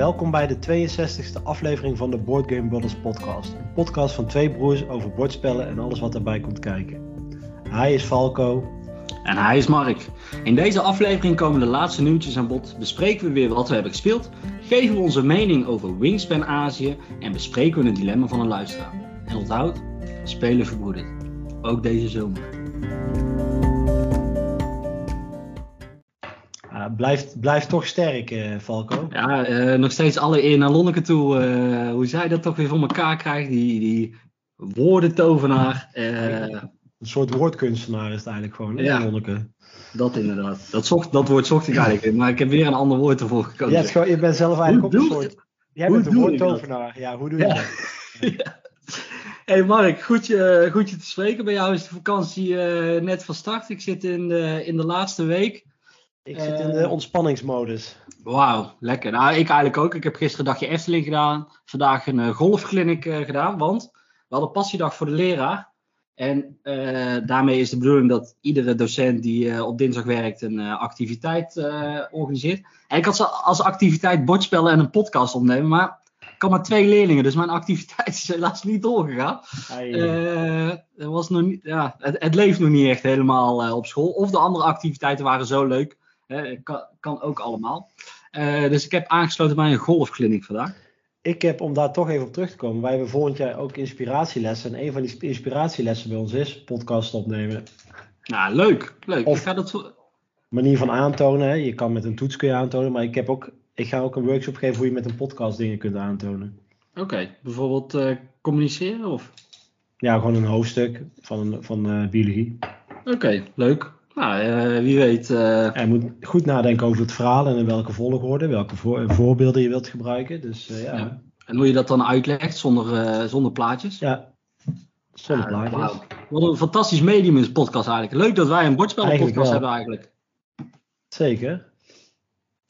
Welkom bij de 62e aflevering van de Board Game Brothers podcast. Een podcast van twee broers over bordspellen en alles wat daarbij komt kijken. Hij is Falco. En hij is Mark. In deze aflevering komen de laatste nieuwtjes aan bod, bespreken we weer wat we hebben gespeeld, geven we onze mening over Wingspan Azië en bespreken we een dilemma van een luisteraar. En onthoud, spelen verbroederd. Ook deze zomer. Blijft, blijft toch sterk, uh, Falco. Ja, uh, nog steeds alle eer naar Lonneke toe. Eh, hoe zij dat toch weer voor elkaar krijgt, die, die woordentovenaar. Een soort woordkunstenaar is het eigenlijk gewoon, hè, Ja. Lonneke? Dat inderdaad. Dat, zocht, dat woord zocht ik eigenlijk in, maar ik heb weer een ander woord ervoor gekozen. gewoon, je bent zelf eigenlijk ook een soort... Jij hoe bent een woordtovenaar. Ja, hoe doe je Ja. dat? Hey Mark, goed je, goed je te spreken. Bij jou is de vakantie eh, net van start. Ik zit in de, in de laatste week. Ik zit in Eh. de ontspanningsmodus. Wauw, lekker. Nou, ik eigenlijk ook. Ik heb gisteren een dagje Efteling gedaan. Vandaag een eh, golfclinic eh, gedaan. Want we hadden passiedag voor de leraar. En eh, daarmee is de bedoeling dat iedere docent die eh, op dinsdag werkt een eh, activiteit eh, organiseert. En ik had zo als activiteit bordspellen en een podcast opnemen. Maar ik had maar twee leerlingen, dus mijn activiteit is helaas niet doorgegaan. Eh, was nog niet, ja, het, het leeft nog niet echt helemaal eh, op school. Of de andere activiteiten waren zo leuk. Kan, kan ook allemaal. Eh, dus ik heb aangesloten bij een golfkliniek vandaag. Ik heb, om daar toch even op terug te komen, wij hebben volgend jaar ook inspiratielessen. En een van die sp- inspiratielessen bij ons is podcast opnemen. Nou, leuk. leuk. Of- Ik ga dat Manier van aantonen, hè. je kan met een toets kun je aantonen, maar ik, heb ook, ik ga ook een workshop geven hoe je met een podcast dingen kunt aantonen. Oké, bijvoorbeeld eh, communiceren of? Ja, gewoon een hoofdstuk van, van eh, biologie. Oké, leuk. Nou, eh, wie weet. En je moet goed nadenken over het verhaal en in welke volgorde, welke voor- voorbeelden je wilt gebruiken. Dus eh, ja, Ja. ja. en hoe je dat dan uitlegt zonder, zonder plaatjes. zonder Ja, plaatjes. Wat een fantastisch medium is podcast eigenlijk. Leuk dat wij een bordspellenpodcast wel. hebben eigenlijk. Zeker.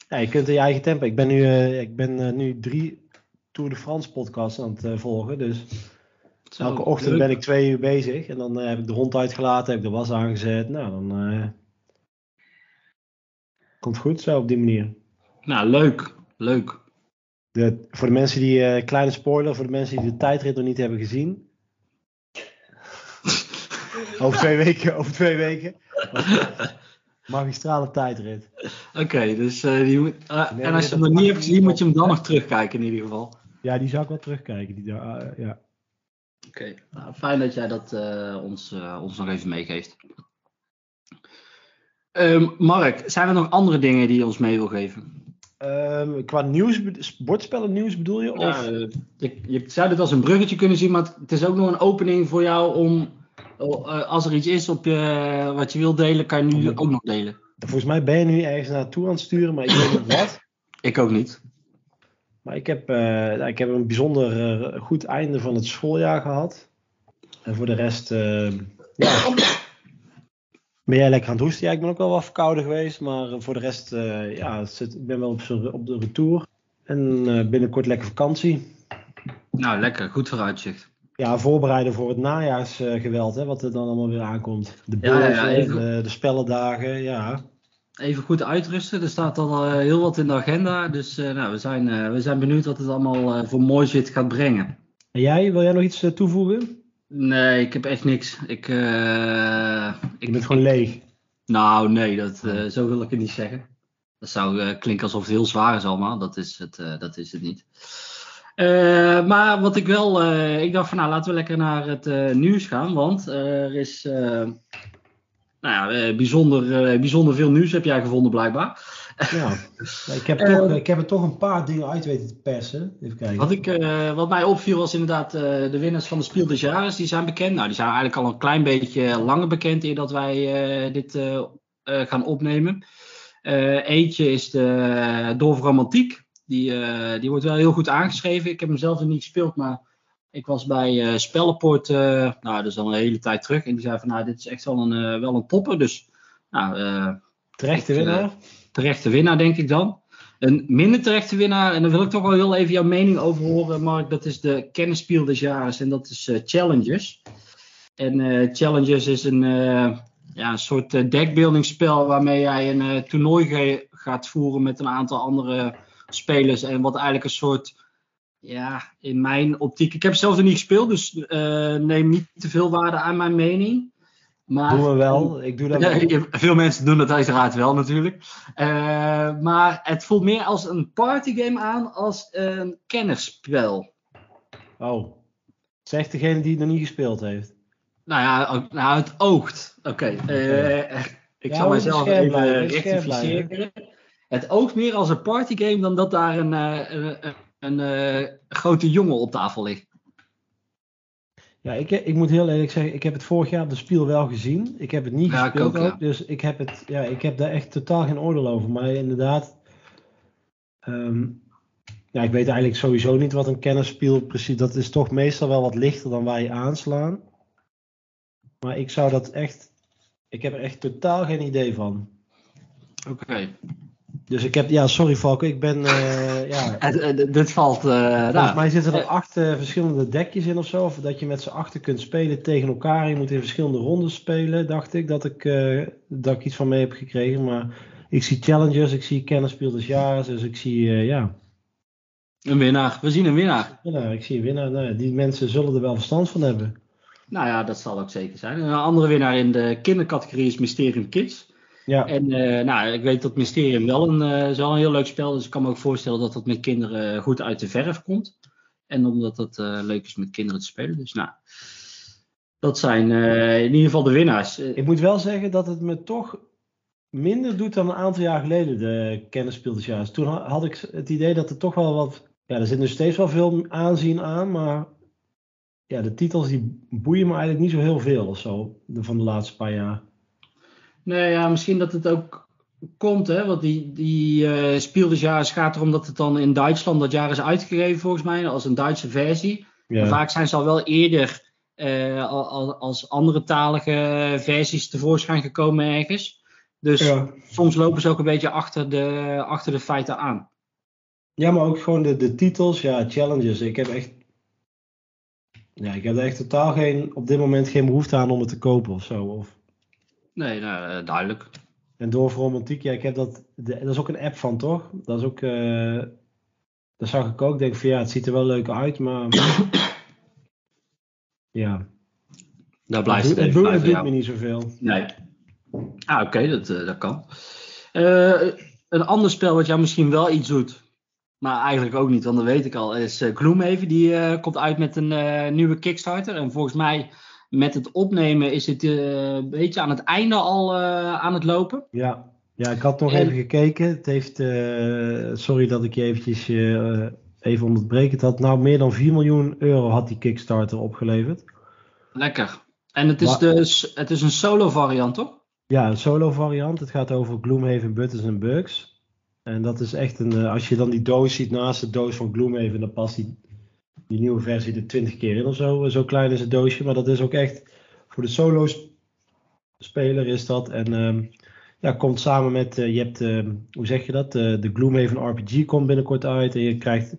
Ja, je kunt in je eigen tempo. Ik ben nu, ik ben, nu drie Tour de France podcasts aan het volgen. Dus Zo, elke ochtend leuk. ben ik twee uur bezig. En dan eh, heb ik de hond uitgelaten, heb ik de was aangezet. Nou, dan eh, komt goed zo op die manier. Nou, leuk. Leuk. De, voor de mensen die, eh, kleine spoiler, voor de mensen die de tijdrit nog niet hebben gezien. over twee weken, over twee weken. Magistrale tijdrit. Oké, dus die moet, Nee, en als je hem nog niet hebt gezien, moet je hem dan nog terugkijken in ieder geval. Ja, die zou ik wel terugkijken. Die, ah, ja. Oké, nou, fijn dat jij dat eh, ons, eh, ons nog even meegeeft. Ehm, Mark, zijn er nog andere dingen die je ons mee wil geven? Ehm, qua nieuws, bordspellen nieuws bedoel je? Of? Ja, eh, je, je zou dit als een bruggetje kunnen zien, maar het, is ook nog een opening voor jou om, als er iets is op je, wat je wilt delen, kan je nu ook nog delen. Volgens mij ben je nu ergens naartoe aan het sturen, maar ik weet niet wat. Ik ook niet. Maar ik heb, eh, nou, ik heb een bijzonder eh, goed einde van het schooljaar gehad. En voor de rest, eh, ja. Ben jij lekker aan het hoesten? Ja, ik ben ook wel wat verkouden geweest. Maar voor de rest, ja, het zit, ik ben wel op, op de retour. En binnenkort lekker vakantie. Nou, lekker. Goed vooruitzicht. Ja, voorbereiden voor het najaarsgeweld, hè, wat er dan allemaal weer aankomt. De ja, ja, even- de, de spellendagen, ja. Even goed uitrusten. Er staat al eh, heel wat in de agenda. Dus eh, nou, we, zijn, eh, we zijn benieuwd wat het allemaal voor moois weer gaat brengen. En jij, wil jij nog iets toevoegen? Nee, ik heb echt niks. Ik, eh, ik Je bent gewoon leeg. Nou, nee, dat, zo wil ik het niet zeggen. Dat zou klinken alsof het heel zwaar is allemaal. Dat is het, dat is het niet. Maar wat ik wel, ik dacht van nou laten we lekker naar het nieuws gaan. Want er is nou ja, eh, bijzonder, eh, bijzonder veel nieuws heb jij gevonden blijkbaar. Ja, ik heb, Eh, toch, ik heb er toch een paar dingen uit weten te persen. Even kijken. Wat, ik, wat mij opviel was inderdaad de winnaars van de Spiel des Jahres. Die zijn bekend. Nou, die zijn eigenlijk al een klein beetje langer bekend eer dat wij dit gaan opnemen. Eentje is de Dorf Romantiek. Die, die wordt wel heel goed aangeschreven. Ik heb hem zelf nog niet gespeeld, maar ik was bij Spellenpoort, eh, nou, dat is al een hele tijd terug. En die zei van, nou, dit is echt wel een, eh, wel een topper. Dus, nou, Terechte winnaar. terechte winnaar, denk ik dan. Een minder terechte winnaar, en daar wil ik toch wel heel even jouw mening over horen, Mark. Dat is de kennispiel des jaren en dat is Challengers. En Challengers is een, ja, een soort deckbuilding spel waarmee jij een toernooi gaat voeren met een aantal andere spelers. En wat eigenlijk een soort, ja, in mijn optiek. Ik heb zelf nog niet gespeeld, dus uh, neem niet te veel waarde aan mijn mening. Maar, doen we wel. Ik doe dat wel. Veel mensen doen dat uiteraard wel natuurlijk. Uh, maar het voelt meer als een partygame aan als een kennisspel. Oh. Zegt degene die het nog niet gespeeld heeft. Nou ja, nou, het oogt. Oké. Okay. Uh, ik zal mijzelf even rectificeren. Het oogt meer als een partygame dan dat daar een, een, een, een grote jongen op tafel ligt. Ja, ik, ik moet heel eerlijk zeggen, ik heb het vorig jaar op de spiel wel gezien. Ik heb het niet ja, gespeeld ook, dus ik heb, het, ja, ik heb daar echt totaal geen oordeel over. Maar inderdaad, um, ja, ik weet eigenlijk sowieso niet wat een kennisspiel precies... Dat is toch meestal wel wat lichter dan waar je aanslaan. Maar ik zou dat echt... Ik heb er echt totaal geen idee van. Oké. Dus ik heb, ja, sorry Valko, ik ben, uh, ja. dit valt, uh, Volgens nou, mij zitten er acht uh, verschillende dekjes in of zo, of dat je met z'n achter kunt spelen tegen elkaar. Je moet in verschillende rondes spelen, dacht ik, dat ik, dat ik iets van mee heb gekregen. Maar ik zie challenges, ik zie kennisspel des jaren, dus ik zie, ja. Een winnaar, we zien een winnaar. Ik zie een winnaar. Nou, die mensen zullen er wel verstand van hebben. Nou ja, dat zal ook zeker zijn. Een andere winnaar in de kindercategorie is Mysterium Kids. Ja. En uh, nou, ik weet dat Mysterium wel een, is wel een heel leuk spel Dus ik kan me ook voorstellen dat dat met kinderen goed uit de verf komt. En omdat het uh, leuk is met kinderen te spelen. Dus nou, dat zijn in ieder geval de winnaars. Ik moet wel zeggen dat het me toch minder doet dan een aantal jaar geleden, de kennisspieldesjaars. Toen had ik het idee dat er toch wel wat... Ja, er zit nu steeds wel veel aanzien aan, maar ja, de titels die boeien me eigenlijk niet zo heel veel of zo, van de laatste paar jaar. Nee, ja, misschien dat het ook komt, hè, want die, die uh, gaat erom dat het dan in Duitsland dat jaar is uitgegeven volgens mij, als een Duitse versie. Ja. Vaak zijn ze al wel eerder uh, als andere talige versies tevoorschijn gekomen ergens. Dus soms lopen ze ook een beetje achter de, achter de feiten aan. Ja, maar ook gewoon de, de titels, ja, challenges. Ik heb echt. Ja, ik heb er echt totaal geen, op dit moment geen behoefte aan om het te kopen of zo. Of... Nee, nou, eh, duidelijk. En door voor romantiek, ja, ik heb dat. De, dat is ook een app van, toch? Dat is ook. Uh, dat zag ik ook. Denk van ja, het ziet er wel leuk uit, maar. ja. Daar blijft het, het, het, het doet me niet zoveel. Nee. Ah, oké, dat, uh, dat kan. Uh, een ander spel wat jou misschien wel iets doet, maar eigenlijk ook niet, want dat weet ik al, is Gloomhaven. Die komt uit met een nieuwe Kickstarter. En volgens mij met het opnemen is het uh, een beetje aan het einde al uh, aan het lopen. Ja, ja ik had nog even gekeken. Het heeft, uh, sorry dat ik je eventjes even onderbreek. Het had nou meer dan 4 miljoen euro had die Kickstarter opgeleverd. Lekker. En het is maar, dus het is een solo variant, toch? Ja, een solo variant. Het gaat over Gloomhaven, Buttons en Bugs. En dat is echt een, als je dan die doos ziet naast de doos van Gloomhaven, dan past die die nieuwe versie er 20 keer in of zo. Zo klein is het doosje. Maar dat is ook echt voor de solo speler is dat. En um, ja, komt samen met, uh, je hebt, uh, hoe zeg je dat? Uh, de Gloomhaven RPG komt binnenkort uit. En je krijgt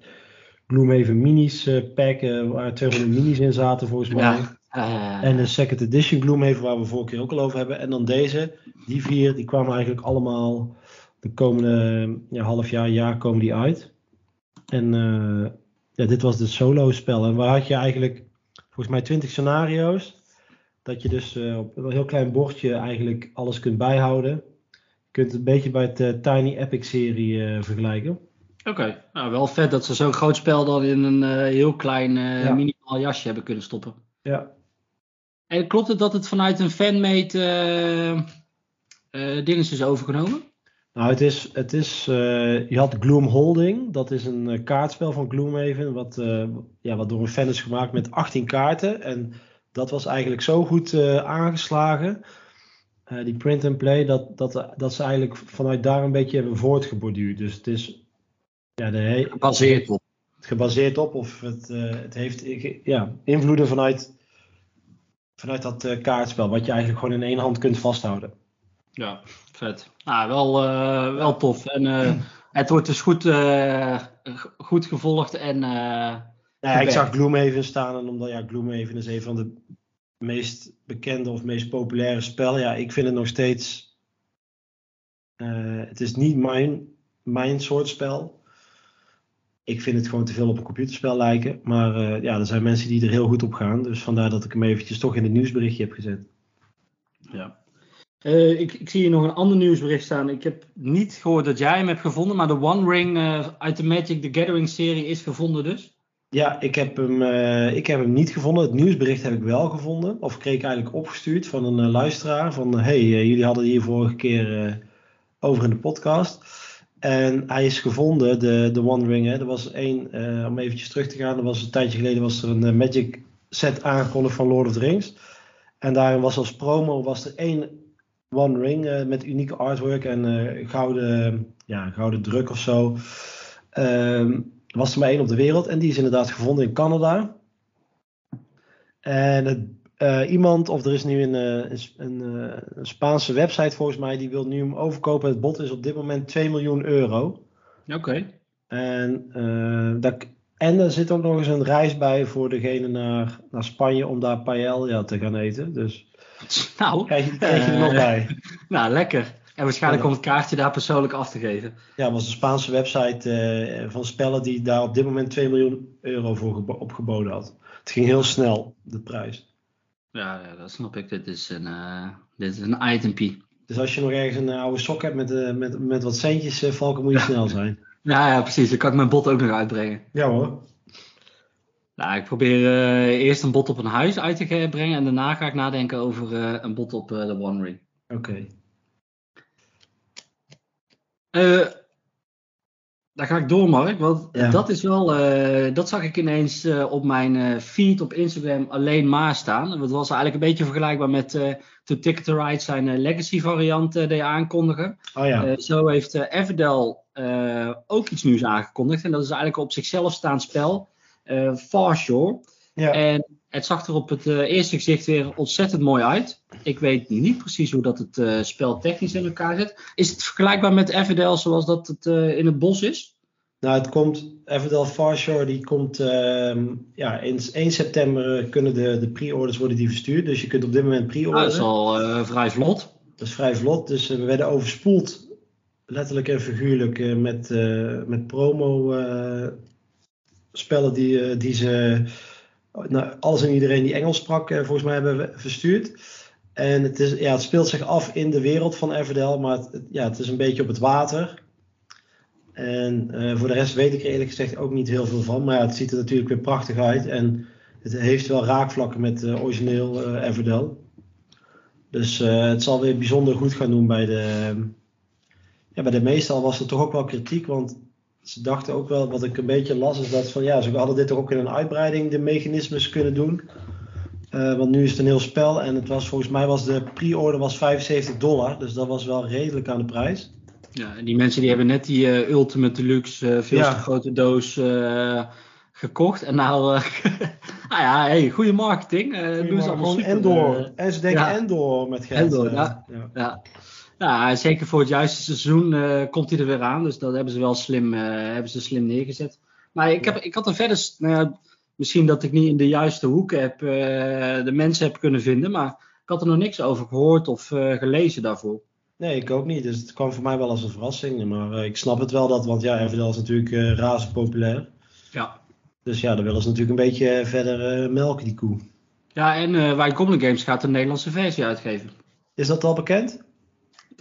Gloomhaven minis packen waar 200 minis in zaten volgens mij. Ja. En de second edition Gloomhaven waar we vorige keer ook al over hebben. En dan deze, die vier, die kwamen eigenlijk allemaal de komende ja, half jaar, jaar komen die uit. En ja, dit was de solo spel. En waar had je eigenlijk volgens mij 20 scenario's. Dat je dus uh, op een heel klein bordje eigenlijk alles kunt bijhouden. Je kunt het een beetje bij het uh, Tiny Epic serie uh, vergelijken. Oké, nou wel vet dat ze zo'n groot spel dan in een heel klein ja. minimaal jasje hebben kunnen stoppen. Ja. En klopt het dat het vanuit een fanmade dinges is overgenomen? Nou, het is, het is uh, je had Gloom Holding, dat is een uh, kaartspel van Gloomhaven, wat, uh, ja, wat door een fan is gemaakt met 18 kaarten. En dat was eigenlijk zo goed aangeslagen, die print and play, dat, dat, dat ze eigenlijk vanuit daar een beetje hebben voortgeborduurd. Dus het is ja, de gebaseerd op. Gebaseerd op, of het, het heeft ja, invloeden vanuit, vanuit dat kaartspel, wat je eigenlijk gewoon in één hand kunt vasthouden. Ja, vet. Nou, wel, uh, wel tof. En uh, het wordt dus goed, uh, goed gevolgd. En, ja, ik zag Gloomhaven staan. En omdat ja, Gloomhaven is een van de meest bekende of meest populaire spellen. Ja, ik vind het nog steeds. het is niet mijn, mijn soort spel. ik vind het gewoon te veel op een computerspel lijken. Maar ja, er zijn mensen die er heel goed op gaan. Dus vandaar dat ik hem eventjes toch in het nieuwsberichtje heb gezet. Ja. Uh, ik, ik, zie hier nog een ander nieuwsbericht staan. Ik heb niet gehoord dat jij hem hebt gevonden, maar de One Ring uh, uit de Magic the Gathering serie is gevonden dus? Ja, ik heb, hem, ik heb hem niet gevonden. Het nieuwsbericht heb ik wel gevonden. Of kreeg ik eigenlijk opgestuurd van een luisteraar. Van, hey, jullie hadden hier vorige keer over in de podcast. En hij is gevonden, de, de One Ring. Hè. Er was één, om eventjes terug te gaan, er was een tijdje geleden was er een Magic set aangekondigd van Lord of the Rings. En daarin was als promo was er één One Ring uh, met unieke artwork en gouden, ja, gouden druk of zo. Ehm, was er maar één op de wereld en die is inderdaad gevonden in Canada. En het uh, iemand, of er is nu een, een, een, een, Spaanse website volgens mij, die wil nu hem overkopen. Het bod is op dit moment 2 miljoen euro. Oké. En, uh, en er zit ook nog eens een reis bij voor degene naar, naar Spanje om daar paella te gaan eten. Dus nou, krijg je, krijg je er nog bij. Nou, lekker. En waarschijnlijk ja. om het kaartje daar persoonlijk af te geven. Ja, was een Spaanse website uh, van spellen die daar op dit moment 2 miljoen euro voor opgeboden had. Het ging heel snel, de prijs. Ja, ja, dat snap ik. Dit is een, uh, dit is een itempie. Dus als je nog ergens een oude sok hebt met, met, met wat centjes, Valken, moet je snel zijn. Ja, ja, precies. Dan kan ik mijn bot ook nog uitbrengen. Ja hoor. Nou, ik probeer eerst een bot op een huis uit te brengen en daarna ga ik nadenken over een bot op de One Ring. Oké. Okay. Daar ga ik door, Mark. Want ja. dat is wel. Dat zag ik ineens op mijn feed op Instagram alleen maar staan. Dat was eigenlijk een beetje vergelijkbaar met toen Ticket to Ride zijn Legacy variant deed aankondigen. Oh, ja. zo heeft Everdell ook iets nieuws aangekondigd. En dat is eigenlijk een op zichzelf staand spel. Far Shore. Ja. En het zag er op het eerste gezicht weer ontzettend mooi uit. Ik weet niet precies hoe dat het spel technisch in elkaar zit. Is het vergelijkbaar met Everdell zoals dat het in het bos is? Nou, het komt, Everdell Farshore, die komt, uh, ja, in 1 september kunnen de, de pre-orders worden die verstuurd. Dus je kunt op dit moment pre-orderen. Ah, dat is al uh, vrij vlot. Dat is vrij vlot, dus uh, we werden overspoeld, letterlijk en figuurlijk, met, met promo spellen die, die ze, nou, alles en iedereen die Engels sprak, volgens mij hebben verstuurd. En het, is, ja, het speelt zich af in de wereld van Everdell, maar het, ja, het is een beetje op het water. En uh, voor de rest weet ik er eerlijk gezegd ook niet heel veel van. Maar het ziet er natuurlijk weer prachtig uit. En het heeft wel raakvlakken met uh, origineel uh, Everdell. Dus het zal weer bijzonder goed gaan doen bij de. ja, bij de meestal was er toch ook wel kritiek. Want ze dachten ook wel, wat ik een beetje las, is dat van ja, ze hadden dit toch ook in een uitbreiding de mechanismes kunnen doen. want nu is het een heel spel en het was volgens mij was de pre-order was 75 dollar. Dus dat was wel redelijk aan de prijs. Ja, en die mensen die hebben net die uh, Ultimate Deluxe, uh, veel te grote doos uh, gekocht. En nou, nou ja, hey, goede marketing. Uh, doen ze allemaal super. Endor. en ze denken ja. Endor met geld. Endor, ja. ja. ja. zeker voor het juiste seizoen komt hij er weer aan. Dus dat hebben ze wel slim, hebben ze slim neergezet. Maar ik, heb, ik had er verder, nou misschien dat ik niet in de juiste hoek heb, de mensen heb kunnen vinden. Maar ik had er nog niks over gehoord of gelezen daarvoor. Nee, ik ook niet. Dus het kwam voor mij wel als een verrassing. Maar uh, ik snap het wel dat, want ja, Everdell is natuurlijk uh, razend populair. Ja. Dus ja, dan willen ze natuurlijk een beetje verder uh, melken, die koe. Ja, en uh, Goblin Games gaat een Nederlandse versie uitgeven. Is dat al bekend?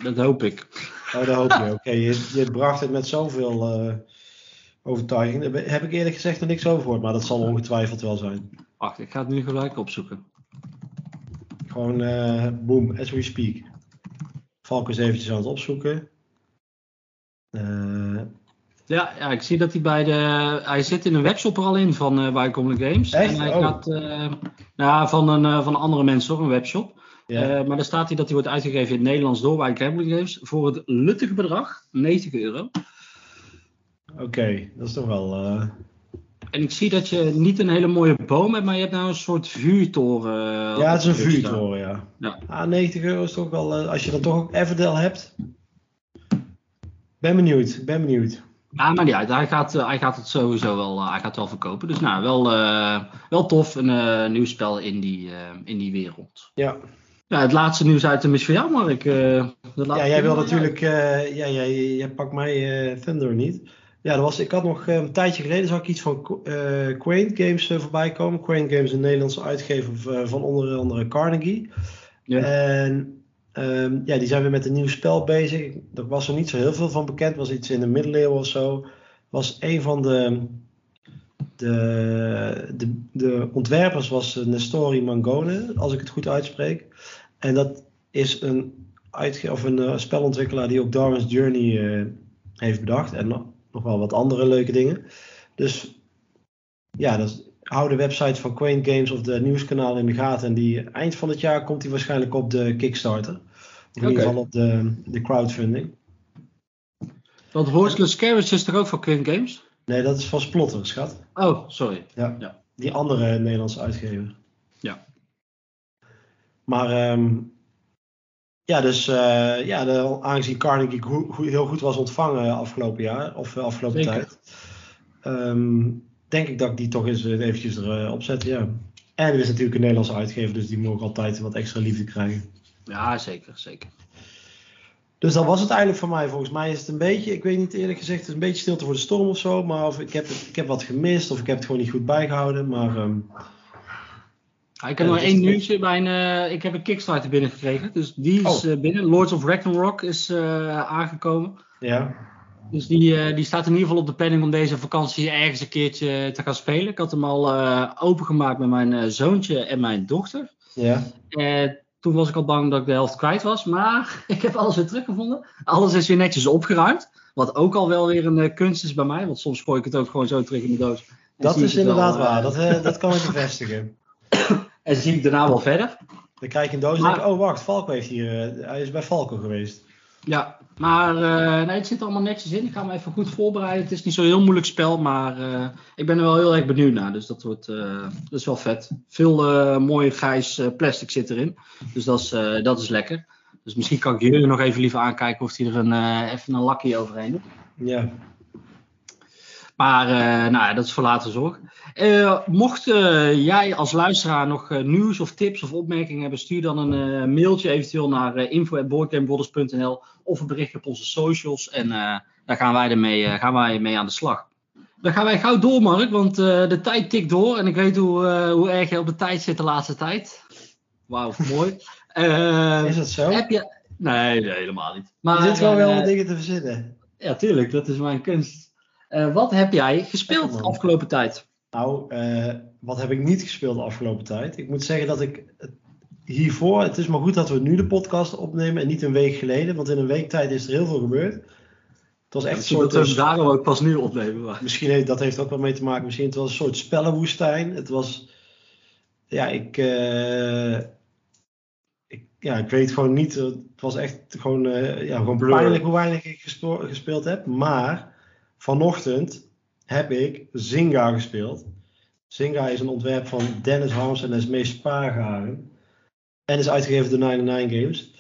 Dat hoop ik. Oh, dat hoop je. Oké, okay. je, je, bracht het met zoveel overtuiging. Daar heb ik eerlijk gezegd er niks over gehoord, maar dat zal ongetwijfeld wel zijn. Wacht, ik ga het nu gelijk opzoeken. Gewoon, boom, as we speak. Valk is eventjes aan het opzoeken. Uh, ja, ja, ik zie dat hij bij de. Hij zit in een webshop er al in van uh, Games. Echt? En hij oh. gaat. Uh, nou, van een van andere mensen hoor, een webshop. Ja. maar daar staat hij dat hij wordt uitgegeven in het Nederlands door Wij Games voor het luttige bedrag 90 euro. Oké, okay, dat is toch wel. En ik zie dat je niet een hele mooie boom hebt, maar je hebt nou een soort vuurtoren. Ja, het is een vuurtoren, ja. ja. Ah, 90 euro is toch wel, uh, als je dan toch ook Everdell hebt. Ben benieuwd, ben benieuwd. Ja, maar uit. Hij gaat, uh, hij gaat het sowieso wel, uh, hij gaat wel verkopen. Dus nou, wel, wel tof, een nieuw spel in die, in die wereld. Ja. Ja, het laatste nieuws uit is voor jou, Mark. ja, jij wil natuurlijk, ja, jij, jij pakt mij Thunder niet. Ja, er was, ik had nog een tijdje geleden zag ik iets van uh, Quaint Games voorbij komen. Quaint Games, een Nederlandse uitgever van onder andere Carnegie. Ja. En um, ja, die zijn weer met een nieuw spel bezig. Er was er niet zo heel veel van bekend. was iets in de middeleeuwen of zo. Was een van de, de, de, de ontwerpers was Nestori Mangone, als ik het goed uitspreek. En dat is een, uitge of een uh, spelontwikkelaar die ook Darwin's Journey uh, heeft bedacht. En nog, wel wat andere leuke dingen. Dus ja, dat hou de website van Quaint Games of de nieuwskanaal in de gaten. En die eind van het jaar komt hij waarschijnlijk op de Kickstarter. Of in ieder geval op de, de crowdfunding. Want Horseless Carriage is toch ook van Quaint Games? Nee, dat is van Splotter, schat. Oh, sorry. Ja, ja. die andere Nederlandse uitgever. Ja. Maar um, ja, dus uh, ja, de, aangezien Carnegie go heel goed was ontvangen afgelopen jaar, of uh, afgelopen Zeker. tijd, um, denk ik dat ik die toch eens eventjes erop uh, zet, ja. En er is natuurlijk een Nederlandse uitgever, dus die mogen altijd wat extra liefde krijgen. Ja, zeker, zeker. Dus dat was het eigenlijk voor mij. Volgens mij is het een beetje, ik weet niet eerlijk gezegd, het is een beetje stilte voor de storm of zo. Maar of ik, heb, ik heb wat gemist of ik heb het gewoon niet goed bijgehouden. Maar um, ik heb nog één nieuwtje. Mijn, uh, ik heb een Kickstarter binnengekregen. Dus die is oh. uh, binnen. Lords of Ragnarok is uh, aangekomen. Ja. Dus die, die staat in ieder geval op de planning om deze vakantie ergens een keertje te gaan spelen. Ik had hem al opengemaakt met mijn zoontje en mijn dochter. Ja. toen was ik al bang dat ik de helft kwijt was. Maar ik heb alles weer teruggevonden. Alles is weer netjes opgeruimd. Wat ook al wel weer een kunst is bij mij. Want soms gooi ik het ook gewoon zo terug in de doos. Dat is inderdaad wel, waar. Dat, dat kan ik bevestigen. En zie ik daarna wel verder. Dan krijg je een doos en denk oh wacht, Falco heeft hier, uh, hij is bij Falco geweest. Ja, maar uh, nee, het zit allemaal netjes in. Ik ga me even goed voorbereiden. Het is niet zo'n heel moeilijk spel, maar uh, ik ben er wel heel erg benieuwd naar. Dus dat, wordt, dat is wel vet. Veel mooie grijs plastic zit erin. Dus dat is, dat is lekker. Dus misschien kan ik jullie nog even liever aankijken of hij er een, even een lakje overheen doet. Ja. Maar uh, nou, dat is voor later zorg. Uh, mocht uh, jij als luisteraar nog nieuws of tips of opmerkingen hebben, stuur dan een mailtje eventueel naar info.boardgamebrothers.nl of een berichtje op onze socials. En daar gaan wij, ermee, gaan wij mee aan de slag. Dan gaan wij gauw door, Mark, want de tijd tikt door. En ik weet hoe, hoe erg je op de tijd zit de laatste tijd. Wauw, mooi. is dat zo? Heb je... Nee, nee helemaal niet. Maar, je zit gewoon wel wat dingen te verzinnen. Ja, tuurlijk. Dat is mijn kunst. Uh, wat heb jij gespeeld de afgelopen tijd? Nou, uh, wat heb ik niet gespeeld de afgelopen tijd? Ik moet zeggen dat ik hiervoor, het is maar goed dat we nu de podcast opnemen en niet een week geleden, want in een week tijd is er heel veel gebeurd. Het was echt een soort. Dat we daarom ook pas nu opnemen. Maar. Misschien heeft dat heeft ook wel mee te maken. Misschien het was een soort spellenwoestijn. Het was, ja, ik, uh, ik, ja, ik weet gewoon niet. Het was echt gewoon, ja, gewoon pijnlijk hoe weinig ik gespeeld heb. Maar vanochtend heb ik Zynga gespeeld. Zynga is een ontwerp van Dennis Harms en Esmee Spaargaren. En is uitgegeven door 99 Games.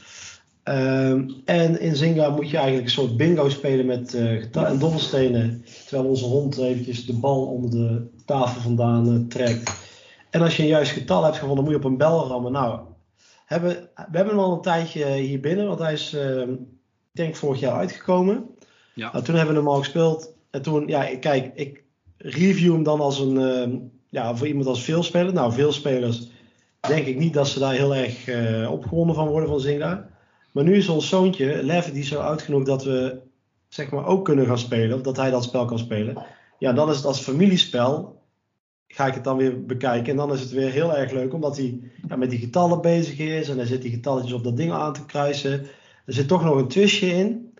Um, en in Zynga moet je eigenlijk een soort bingo spelen met uh, en dobbelstenen. Terwijl onze hond eventjes de bal onder de tafel vandaan uh, trekt. En als je een juist getal hebt gevonden, moet je op een bel rammen. Nou, hebben, we hebben hem al een tijdje hier binnen, want hij is, uh, ik denk, vorig jaar uitgekomen. Ja. Nou, toen hebben we hem al gespeeld. En toen, ja, kijk, ik review hem dan als een, uh, ja, voor iemand als veelspeler. Nou, veel spelers denk ik niet dat ze daar heel erg uh, opgewonden van worden van Zynga. Maar nu is ons zoontje, Lev, die zo oud genoeg dat we zeg maar ook kunnen gaan spelen. Of dat hij dat spel kan spelen. Ja, dan is het als familiespel. Ga ik het dan weer bekijken. En dan is het weer heel erg leuk. Omdat hij ja, met die getallen bezig is. En hij zit die getalletjes op dat ding aan te kruisen. Er zit toch nog een twistje in.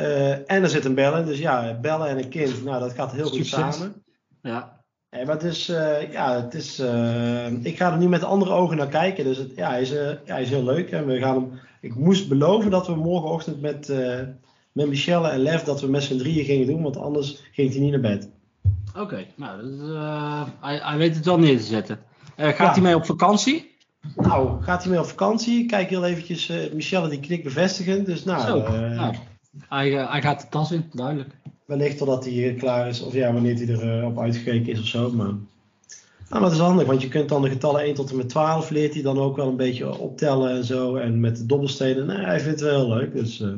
Uh, en er zit een bellen. Dus ja, bellen en een kind, nou dat gaat heel goed samen. Ja. Nee, maar het is, uh, ja, het is, uh, ik ga er nu met andere ogen naar kijken. Dus het, ja, hij, is, ja, hij is heel leuk. En we gaan hem, ik moest beloven dat we morgenochtend met, met Michelle en Lev, dat we met z'n drieën gingen doen. Want anders ging hij niet naar bed. Oké, okay, nou, hij, hij, weet het wel neer te zetten. gaat ja. hij mee op vakantie? Nou, gaat hij mee op vakantie? Kijk heel eventjes, Michelle die knik bevestigen. Dus nou, Zo, nou hij, uh, hij gaat de tas in, duidelijk. Wellicht totdat hij klaar is, of ja, wanneer hij erop uh, op uitgekeken is of zo. Maar... Nou, dat is handig, want je kunt dan de getallen 1 tot en met 12 leert hij dan ook wel een beetje optellen en zo. En met de dobbelstenen, hij vindt het wel heel leuk. Dus, uh...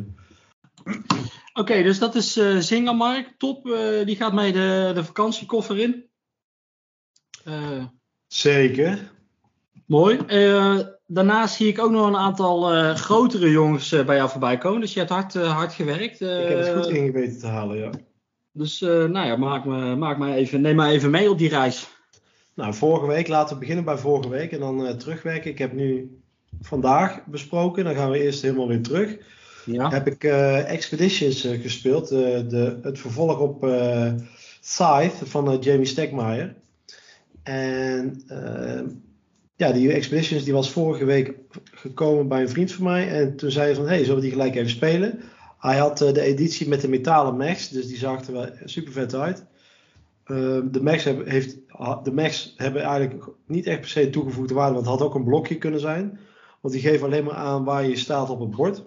Oké, dus dat is uh, Zingamark. Top. Uh, die gaat mee de, de vakantiekoffer in. Uh, Zeker. Mooi. daarnaast zie ik ook nog een aantal grotere jongens bij jou voorbij komen. Dus je hebt hard, hard gewerkt. ik heb het goed ingeweten te halen, ja. Dus nou ja, maak me, maak me even, neem maar even mee op die reis. Nou, vorige week, laten we beginnen bij vorige week en dan terugwerken. Ik heb nu vandaag besproken. Dan gaan we eerst helemaal weer terug. Ja. Heb ik Expeditions gespeeld. De, het vervolg op Scythe van Jamie Stegmaier. En ja, die Expeditions die was vorige week gekomen bij een vriend van mij. En toen zei hij van, hey, zullen we die gelijk even spelen? Hij had de editie met de metalen max, dus die zag er wel super vet uit. de, max hebben, heeft, de hebben eigenlijk niet echt per se toegevoegde waarde, want het had ook een blokje kunnen zijn. Want die geven alleen maar aan waar je staat op het bord.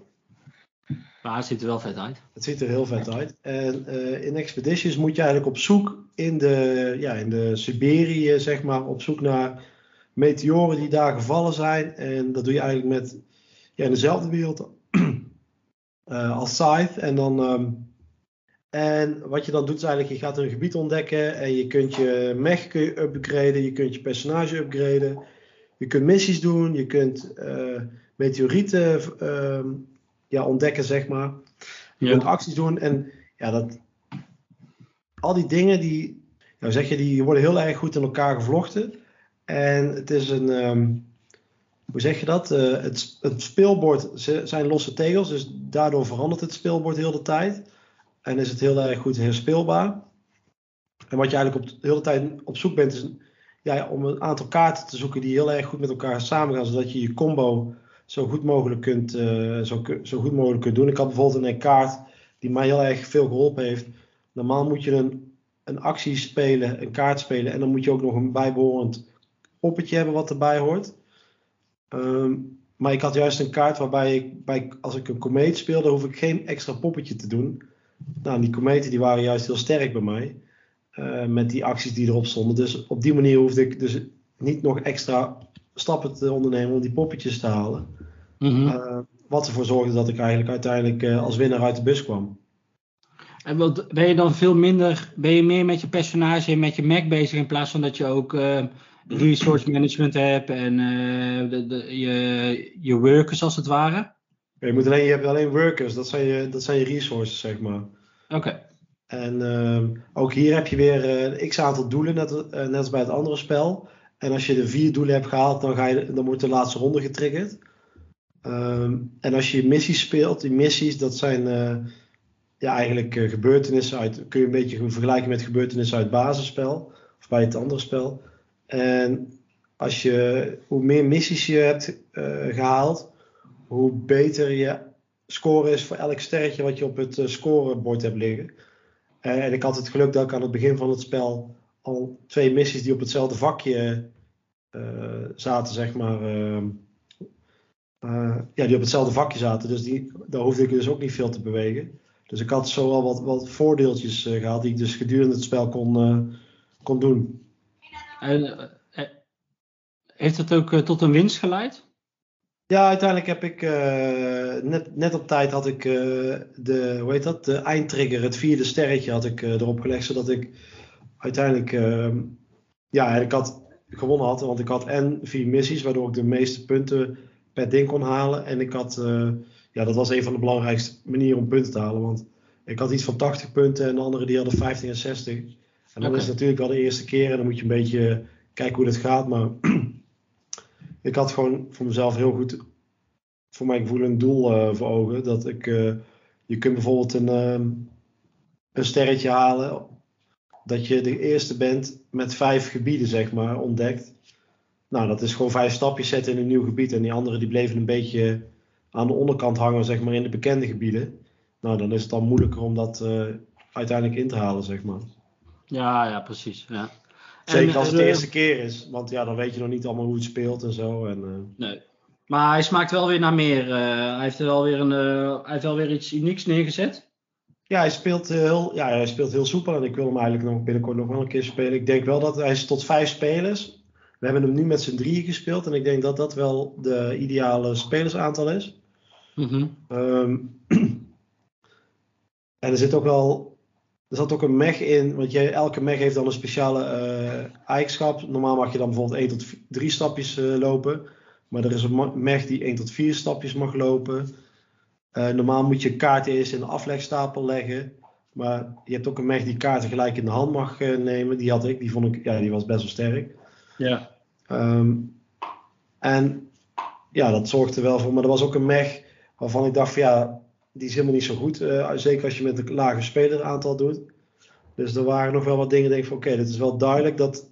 Maar het ziet er wel vet uit. Het ziet er heel vet uit. En uh, in Expeditions moet je eigenlijk op zoek in de, ja, in de Siberië, zeg maar, op zoek naar meteoren die daar gevallen zijn. En dat doe je eigenlijk met ja, in dezelfde wereld uh, als Scythe. En dan. Um, en wat je dan doet is eigenlijk, je gaat een gebied ontdekken en je kunt je mech kun je upgraden, je kunt je personage upgraden, je kunt missies doen, je kunt uh, meteorieten uh, ja, ontdekken, zeg maar. Je kunt acties doen en ja, dat, al die dingen die, nou zeg je, die worden heel erg goed in elkaar gevlochten. En het is een, um, hoe zeg je dat? Uh, het, speelbord zijn losse tegels, dus daardoor verandert het speelbord heel de tijd. En is het heel erg goed herspeelbaar. En wat je eigenlijk op de hele tijd op zoek bent, is ja, om een aantal kaarten te zoeken die heel erg goed met elkaar samengaan, zodat je je combo zo goed mogelijk kunt, uh, zo, zo, goed mogelijk kunt doen. Ik had bijvoorbeeld een kaart die mij heel erg veel geholpen heeft. Normaal moet je een, een actie spelen, een kaart spelen en dan moet je ook nog een bijbehorend poppetje hebben wat erbij hoort. Um, maar ik had juist een kaart waarbij ik, bij, als ik een komeet speelde, hoef ik geen extra poppetje te doen. Nou, die kometen die waren juist heel sterk bij mij. Uh, met die acties die erop stonden. Dus op die manier hoefde ik dus niet nog extra stappen te ondernemen om die poppetjes te halen. Mm -hmm. wat ervoor zorgde dat ik eigenlijk uiteindelijk uh, als winnaar uit de bus kwam. En ben je dan veel minder, ben je meer met je personage en met je Mac bezig in plaats van dat je ook resource management hebt en de, de, je, je workers als het ware? je, moet alleen, je hebt alleen workers, dat zijn je, dat zijn je resources zeg maar. Oké. En uh, ook hier heb je weer uh, x aantal doelen, net, uh, net als bij het andere spel. En als je de vier doelen hebt gehaald, dan, ga je, dan wordt de laatste ronde getriggerd. Um, en als je missies speelt, die missies, dat zijn ja, eigenlijk gebeurtenissen uit. Kun je een beetje vergelijken met gebeurtenissen uit het basisspel. Of bij het andere spel. En als je, hoe meer missies je hebt gehaald, hoe beter je score is voor elk sterretje wat je op het scorebord hebt liggen. Uh, en ik had het geluk dat ik aan het begin van het spel al twee missies die op hetzelfde vakje uh, zaten, zeg maar. Uh, ja, die op hetzelfde vakje zaten. Dus die, daar hoefde ik dus ook niet veel te bewegen. Dus ik had zo al wat, wat voordeeltjes gehad die ik dus gedurende het spel kon, kon doen. En heeft het ook tot een winst geleid? Ja, uiteindelijk heb ik net, net op tijd had ik de, hoe heet dat, de eindtrigger, het vierde sterretje had ik erop gelegd, zodat ik uiteindelijk, ehm, ja, ik had gewonnen had, want ik had en vier missies, waardoor ik de meeste punten per ding kon halen. En ik had, ja, dat was een van de belangrijkste manieren om punten te halen, want ik had iets van 80 punten en de anderen die hadden 50 en 60. En dan okay. is het natuurlijk wel de eerste keer en dan moet je een beetje kijken hoe dat gaat, maar ik had gewoon voor mezelf heel goed, voor mijn gevoel, een doel uh, voor ogen. Dat ik, uh, je kunt bijvoorbeeld een, uh, een sterretje halen. Dat je de eerste bent met vijf gebieden, zeg maar, ontdekt. Nou, dat is gewoon vijf stapjes zetten in een nieuw gebied. En die anderen die bleven een beetje aan de onderkant hangen, zeg maar, in de bekende gebieden. Nou, dan is het dan moeilijker om dat uh, uiteindelijk in te halen, zeg maar. Ja, ja, precies. Ja. Zeker als het de eerste keer is. Want ja, dan weet je nog niet allemaal hoe het speelt en zo. En, uh... Nee. Maar hij smaakt wel weer naar meer. Uh, hij, heeft wel weer een, hij heeft wel weer iets unieks neergezet. Ja, hij speelt heel, ja, hij speelt heel soepel. En ik wil hem eigenlijk nog binnenkort nog wel een keer spelen. Ik denk wel dat hij is tot vijf spelers. We hebben hem nu met z'n drieën gespeeld. En ik denk dat dat wel de ideale spelersaantal is. Mm -hmm. um, En er zit ook wel. Er zat ook een mech in, want jij, elke mech heeft dan een speciale uh, eigenschap. Normaal mag je dan bijvoorbeeld 1 tot 3 stapjes uh, lopen. Maar er is een mech die 1 tot 4 stapjes mag lopen. Uh, normaal moet je kaarten eerst in de aflegstapel leggen. Maar je hebt ook een mech die kaarten gelijk in de hand mag nemen. Die had ik, die vond ik, ja, die was best wel sterk. Ja. Um, en ja, dat zorgde wel voor. Maar er was ook een mech waarvan ik dacht van ja, die is helemaal niet zo goed. Uh, zeker als je met een lager speleraantal doet. Dus er waren nog wel wat dingen. Denk ik van oké, okay, dit is wel duidelijk dat,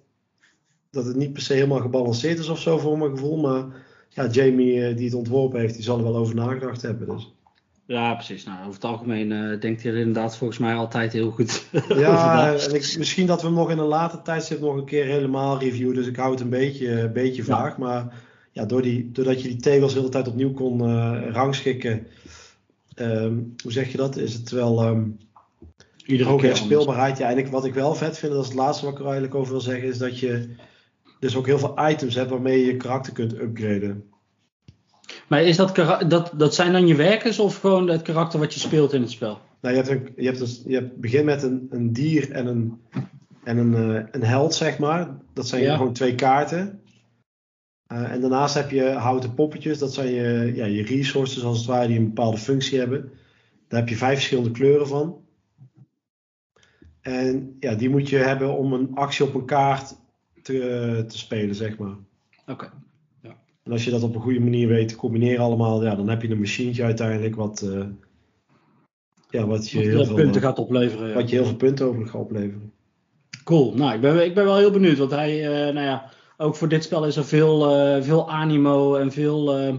dat het niet per se helemaal gebalanceerd is of zo voor mijn gevoel. Maar ja, Jamie uh, die het ontworpen heeft, die zal er wel over nagedacht hebben. Dus. Ja, precies. Nou, over het algemeen uh, denkt hij er inderdaad volgens mij altijd heel goed Ja, en ik, misschien dat we hem nog in een later tijdstip nog een keer helemaal reviewen. Dus ik hou het een beetje, een beetje vaag. Maar ja, door die, doordat je die tegels de hele tijd opnieuw kon uh, rangschikken, um, hoe zeg je dat? Is het wel um, Iedere hogere speelbaarheid. Ja, en ik, wat ik wel vet vind, dat is het laatste wat ik er eigenlijk over wil zeggen, is dat je dus ook heel veel items hebt waarmee je je karakter kunt upgraden. Maar is dat, dat, dat zijn dan je werkers of gewoon het karakter wat je speelt in het spel? Nou, je, hebt een, je, hebt dus, je hebt, begint met een, een dier en een, en een, uh, een held, zeg maar. Dat zijn ja. gewoon twee kaarten. Uh, en daarnaast heb je houten poppetjes, dat zijn je, ja, je resources als het ware, die een bepaalde functie hebben. Daar heb je vijf verschillende kleuren van. En ja, die moet je hebben om een actie op een kaart te, te spelen, zeg maar. Oké. Okay. Ja. En als je dat op een goede manier weet te combineren allemaal, ja, dan heb je een machientje uiteindelijk wat, uh, ja, wat je wat heel veel punten gaat opleveren. Wat je heel veel punten over gaat opleveren. Cool. Nou, ik ben, ik ben wel heel benieuwd, want hij, uh, nou ja ook voor dit spel is er veel, uh, veel animo en veel, uh,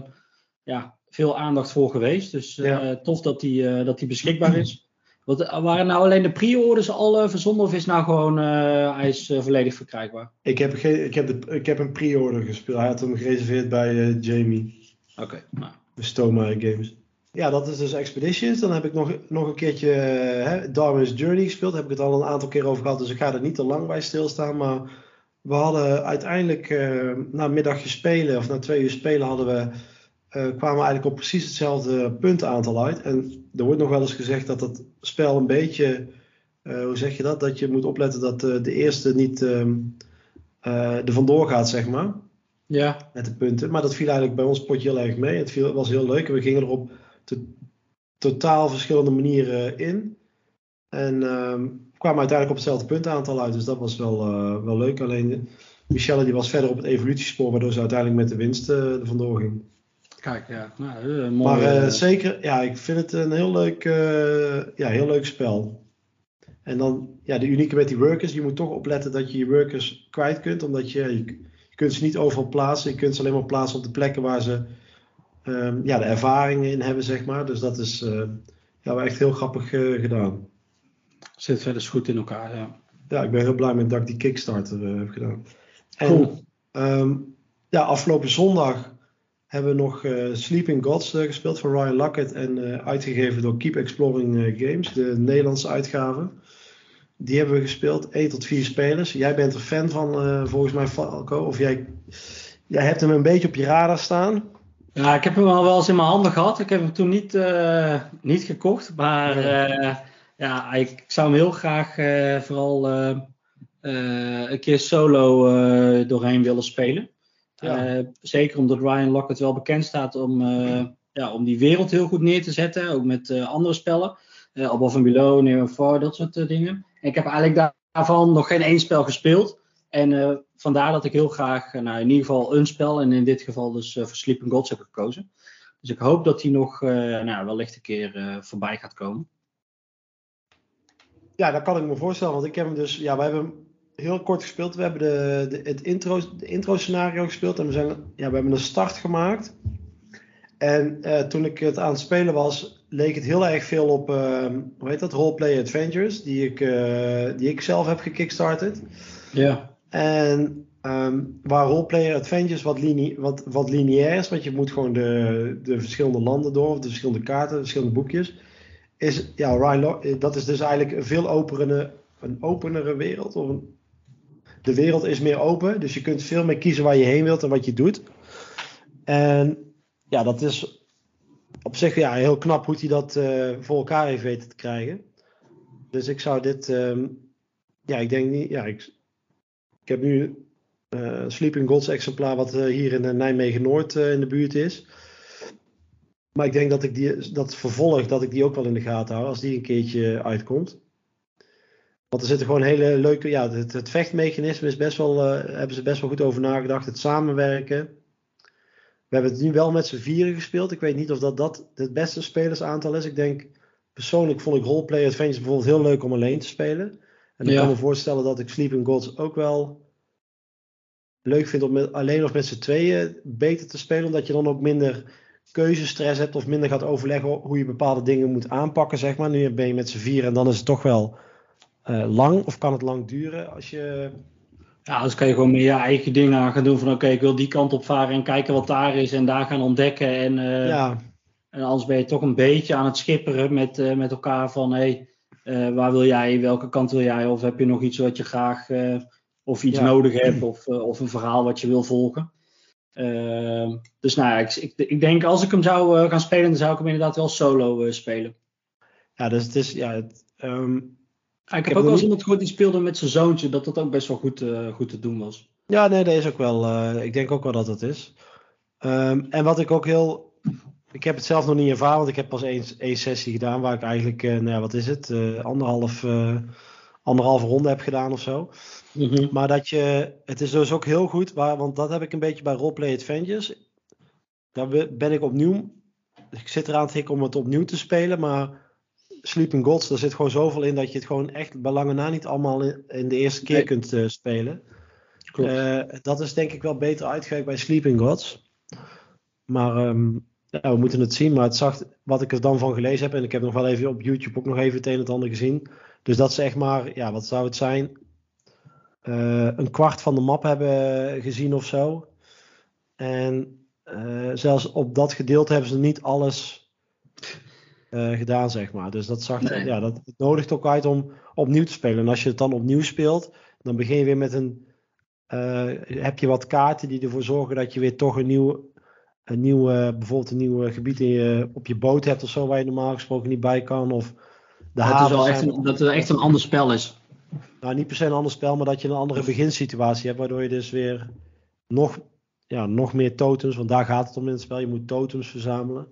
ja, veel aandacht voor geweest. Dus ja. tof dat die, dat die beschikbaar is. Wat, waren nou alleen de pre-orders al verzonden of is nou gewoon hij is volledig verkrijgbaar? Ik heb, geen, ik heb, de, ik heb een pre-order gespeeld. Hij had hem gereserveerd bij Jamie. Oké. Okay, nou. De Stoma Games. Ja, dat is dus Expeditions. Dan heb ik nog, nog een keertje hè, Darwin's Journey gespeeld. Daar heb ik het al een aantal keer over gehad. Dus ik ga er niet te lang bij stilstaan. Maar we hadden uiteindelijk uh, na een middagje spelen, of na twee uur spelen, hadden we, uh, kwamen we eigenlijk op precies hetzelfde puntaantal uit. En er wordt nog wel eens gezegd dat dat spel een beetje, uh, hoe zeg je dat, dat je moet opletten dat de eerste niet ehm, er vandoor gaat, zeg maar. Ja. Met de punten. Maar dat viel eigenlijk bij ons potje heel erg mee. Het viel, was heel leuk. We gingen er op to totaal verschillende manieren in. En ehm, kwamen uiteindelijk op hetzelfde puntaantal uit. Dus dat was wel, uh, wel leuk. Alleen Michelle die was verder op het evolutiespoor, waardoor ze uiteindelijk met de winst uh, er vandoor ging. Kijk, ja. Nou, uh, mooi, maar zeker, ja, ik vind het een heel leuk, ja, heel leuk spel. En dan, ja, de unieke met die workers, je moet toch opletten dat je je workers kwijt kunt, omdat je, je, je kunt ze niet overal plaatsen. Je kunt ze alleen maar plaatsen op de plekken waar ze um, ja, de ervaringen in hebben, zeg maar. Dus dat is ja, echt heel grappig gedaan. Zit verder goed in elkaar, ja. Ja, ik ben heel blij met dat ik die Kickstarter uh, heb gedaan. En, cool. Um, ja, afgelopen zondag hebben we nog uh, Sleeping Gods uh, gespeeld van Ryan Luckett en uitgegeven door Keep Exploring Games, de Nederlandse uitgave. Die hebben we gespeeld, 1 tot 4 spelers. Jij bent er fan van, volgens mij, Falco. Of jij, jij hebt hem een beetje op je radar staan. Ja, ik heb hem al wel eens in mijn handen gehad. Ik heb hem toen niet, niet gekocht, maar... ja, ik zou hem heel graag uh, vooral uh, uh, een keer solo doorheen willen spelen. Ja. zeker omdat Ryan Lockett wel bekend staat om, ja, om die wereld heel goed neer te zetten. Ook met andere spellen. Above and Below, Near and Far, dat soort dingen. En ik heb eigenlijk daarvan nog geen één spel gespeeld. En vandaar dat ik heel graag nou, in ieder geval een spel, en in dit geval dus voor Sleeping Gods heb gekozen. Dus ik hoop dat die nog nou, wellicht een keer voorbij gaat komen. Ja, dat kan ik me voorstellen. Want ik heb hem dus. Ja, we hebben hem heel kort gespeeld. We hebben de, de, het intro, de intro scenario gespeeld. En we, zijn, ja, we hebben een start gemaakt. En uh, toen ik het aan het spelen was, leek het heel erg veel op, uh, hoe heet dat, Roleplay Adventures, die ik, uh, die ik zelf heb gekickstarted. Ja. En um, waar Roleplay Adventures wat, linie, wat, wat lineair is, want je moet gewoon de, de verschillende landen door, de verschillende kaarten, de verschillende boekjes is, ja, Ryan eh, dat is dus eigenlijk een veel openere, een openere wereld. Of een, de wereld is meer open, dus je kunt veel meer kiezen waar je heen wilt en wat je doet. En ja, dat is op zich ja, heel knap hoe hij dat uh, voor elkaar heeft weten te krijgen. Dus ik zou dit, ehm, ja, ik denk niet, ja, ik, ik heb nu uh, Sleeping Gods exemplaar wat hier in Nijmegen Noord in de buurt is. Maar ik denk dat ik die, dat vervolg, dat ik die ook wel in de gaten hou als die een keertje uitkomt. Want er zitten gewoon hele leuke, ja, het, het vechtmechanisme is best wel, hebben ze best wel goed over nagedacht. Het samenwerken. We hebben het nu wel met z'n vieren gespeeld. Ik weet niet of dat, dat het beste spelersaantal is. Ik denk, persoonlijk vond ik roleplay adventures bijvoorbeeld heel leuk om alleen te spelen. En ik kan me voorstellen dat ik Sleeping Gods ook wel leuk vind om met, alleen of met z'n tweeën beter te spelen. Omdat je dan ook minder keuzestress hebt of minder gaat overleggen hoe je bepaalde dingen moet aanpakken. Zeg maar. Nu ben je met z'n vier en dan is het toch wel uh, lang of kan het lang duren als je... Ja, dus kan je gewoon meer je eigen dingen gaan doen van oké, ik wil die kant op varen en kijken wat daar is en daar gaan ontdekken. En, uh, ja. en anders ben je toch een beetje aan het schipperen met, uh, met elkaar van hé, hey, waar wil jij, welke kant wil jij of heb je nog iets wat je graag of iets nodig hebt of, of een verhaal wat je wil volgen. Ehm, dus nou ja, ik, ik, ik, denk als ik hem zou uh, gaan spelen, dan zou ik hem inderdaad wel solo uh, spelen. Ja, dus het is, ja, het, um, ik, heb ook wel eens iemand gehoord die speelde met zijn zoontje, dat dat ook best wel goed, uh, goed te doen was. Ja, nee, dat is ook wel, ik denk ook wel dat het is. Um, en wat ik ook heel, ik heb het zelf nog niet ervaren, want ik heb pas één, één sessie gedaan waar ik eigenlijk, nou ja, wat is het, anderhalf, anderhalve ronde heb gedaan of zo. Mhm. Maar dat je, het is dus ook heel goed, waar, want dat heb ik een beetje bij Roleplay Adventures. Daar ben ik opnieuw, ik zit eraan te hikken om het opnieuw te spelen, maar Sleeping Gods, daar zit gewoon zoveel in dat je het gewoon echt bij lange na niet allemaal in, de eerste keer kunt uh, spelen. Uh, dat is denk ik wel beter uitgewerkt bij Sleeping Gods. Maar um, ja, we moeten het zien. Maar het zag, wat ik er dan van gelezen heb, en ik heb nog wel even op YouTube ook nog even het een en het ander gezien. Dus dat zeg maar, ja, wat zou het zijn? Uh, een kwart van de map hebben gezien of zo. En uh, zelfs op dat gedeelte hebben ze niet alles uh, gedaan, zeg maar. Dus dat, zag, nee. ja, dat nodigt ook uit om opnieuw te spelen. En als je het dan opnieuw speelt, dan begin je weer met een. heb je wat kaarten die ervoor zorgen dat je weer toch een nieuw, een nieuw bijvoorbeeld een nieuw gebied in je, op je boot hebt of zo, waar je normaal gesproken niet bij kan. Of de dat, is wel echt een, dat het echt een ander spel is nou, niet per se een ander spel, maar dat je een andere beginsituatie hebt, waardoor je dus weer nog, ja, nog meer totems, want daar gaat het om in het spel, je moet totems verzamelen,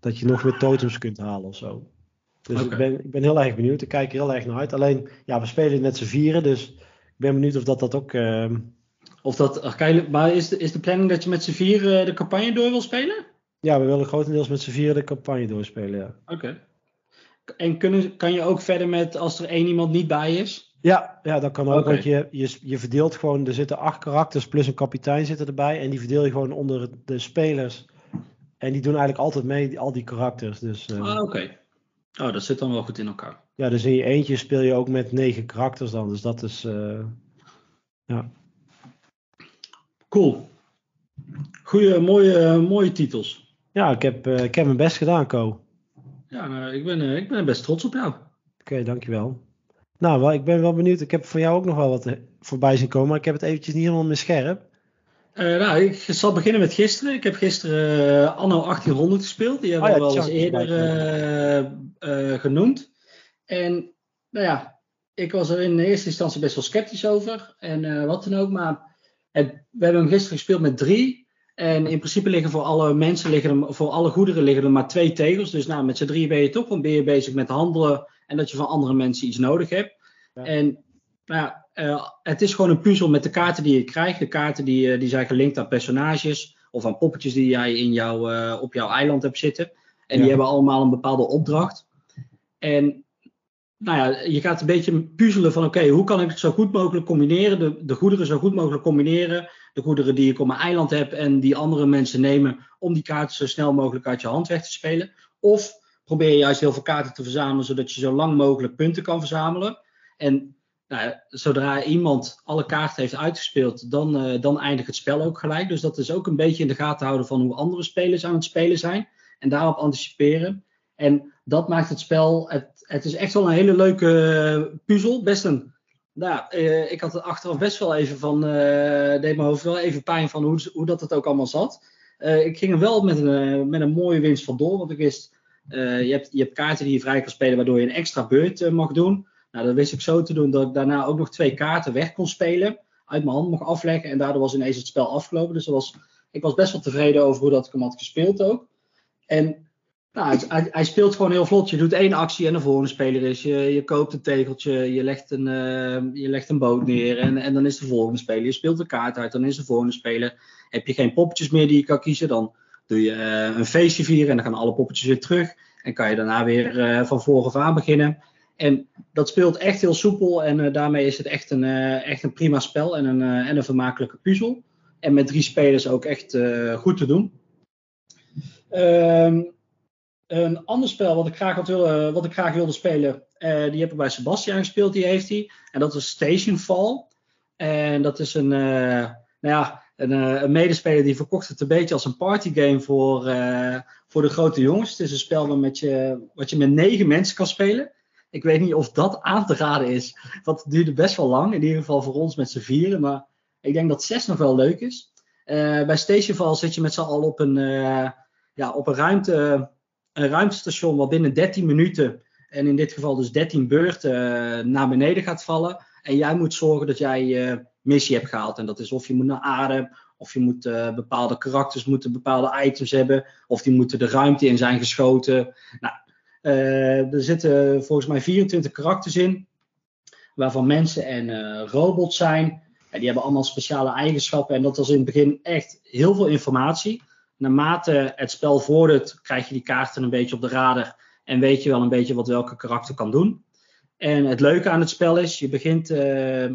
dat je nog meer totems kunt halen of zo. Dus ik, ben, ik ben heel erg benieuwd, ik kijk er heel erg naar uit. Alleen, ja, we spelen net z'n vieren, dus ik ben benieuwd of dat, dat ook... Uh... Of dat, maar is de, is de planning dat je met z'n vieren de campagne door wil spelen? Ja, we willen grotendeels met z'n vieren de campagne doorspelen, ja. Oké. En kunnen, kan je ook verder met als er één iemand niet bij is? Ja, ja dat kan ook. Want je, je, je verdeelt gewoon, er zitten acht karakters plus een kapitein zitten erbij. En die verdeel je gewoon onder de spelers. En die doen eigenlijk altijd mee, al die karakters. Dus, uh, ah, oké. Oh, dat zit dan wel goed in elkaar. Ja, dus in je eentje speel je ook met negen karakters dan. Dus dat is, uh, ja. Cool. Goeie, mooie, mooie titels. Ja, ik heb, uh, ik heb mijn best gedaan, Ko. Ja, nou, ik, ben, ik ben best trots op jou. Oké, dankjewel. Nou, wel, ik ben wel benieuwd. Ik heb van jou ook nog wel wat eh, voorbij zien komen, maar ik heb het eventjes niet helemaal meer scherp. Uh, nou, ik zal beginnen met gisteren. Ik heb gisteren uh, Anno 1800 gespeeld. Die hebben oh, we wel eens eerder uh, genoemd. En nou ja, ik was er in eerste instantie best wel sceptisch over. En wat dan ook. Maar het, we hebben hem gisteren gespeeld met drie. En in principe liggen voor alle mensen, liggen er, voor alle goederen liggen er maar twee tegels. Dus nou, met z'n drie ben je toch, want ben je bezig met handelen en dat je van andere mensen iets nodig hebt. En nou uh, het is gewoon een puzzel met de kaarten die je krijgt. De kaarten die, uh, die zijn gelinkt aan personages of aan poppetjes die jij in jouw, uh, op jouw eiland hebt zitten. En die hebben allemaal een bepaalde opdracht. En nou ja, je gaat een beetje puzzelen van oké, hoe kan ik het zo goed mogelijk combineren, de, de goederen zo goed mogelijk combineren, de goederen die ik op mijn eiland heb en die andere mensen nemen om die kaarten zo snel mogelijk uit je hand weg te spelen. Of probeer je juist heel veel kaarten te verzamelen, zodat je zo lang mogelijk punten kan verzamelen. En nou, zodra iemand alle kaarten heeft uitgespeeld, dan, uh, dan eindigt het spel ook gelijk. Dus dat is ook een beetje in de gaten houden van hoe andere spelers aan het spelen zijn. En daarop anticiperen. En dat maakt het spel. Het, het is echt wel een hele leuke eh, puzzel. Best een. Nou, uh, ik had het achteraf best wel even van. Uh, deed mijn hoofd wel even pijn van hoe, hoe dat het ook allemaal zat. ik ging er wel met een, met een mooie winst vandoor. Want ik wist je, hebt, je hebt kaarten die je vrij kan spelen, waardoor je een extra beurt mag doen. Nou, dat wist ik zo te doen dat ik daarna ook nog twee kaarten weg kon spelen. Uit mijn hand mocht afleggen. En daardoor was ineens het spel afgelopen. Dus ik was best wel tevreden over hoe dat ik hem had gespeeld ook. En nou, hij, speelt gewoon heel vlot. Je doet één actie en de volgende speler is. Je, je koopt een tegeltje, je legt een, uh, je legt een boot neer en, en dan is de volgende speler. Je speelt een kaart uit, dan is de volgende speler. Heb je geen poppetjes meer die je kan kiezen, dan doe je uh, een feestje vieren en dan gaan alle poppetjes weer terug. En kan je daarna weer uh, van vooraf aan beginnen. En dat speelt echt heel soepel en daarmee is het echt een, echt een prima spel en een, en een vermakelijke puzzel. En met drie spelers ook echt goed te doen. Ehm een ander spel wat ik graag, had willen, wat ik graag wilde spelen, uh, die heb ik bij Sebastian gespeeld, die heeft hij. En dat is Station Fall. En dat is een, uh, nou ja, een, uh, een, medespeler die verkocht het een beetje als een partygame voor, voor de grote jongens. Het is een spel met je, wat je met negen mensen kan spelen. Ik weet niet of dat aan te raden is, want het duurde best wel lang. In ieder geval voor ons met z'n vieren. Maar ik denk dat zes nog wel leuk is. bij Station Fall zit je met z'n allen op een, ja, op een ruimte een ruimtestation wat binnen 13 minuten, en in dit geval dus 13 beurten, uh, naar beneden gaat vallen. En jij moet zorgen dat jij je missie hebt gehaald. En dat is of je moet naar aarde, of je moet uh, bepaalde karakters moeten bepaalde items hebben, of die moeten de ruimte in zijn geschoten. Nou, uh, er zitten volgens mij 24 karakters in, waarvan mensen en robots zijn. En die hebben allemaal speciale eigenschappen. En dat was in het begin echt heel veel informatie naarmate het spel vordert, krijg je die kaarten een beetje op de radar en weet je wel een beetje wat welke karakter kan doen. En het leuke aan het spel is, je begint uh,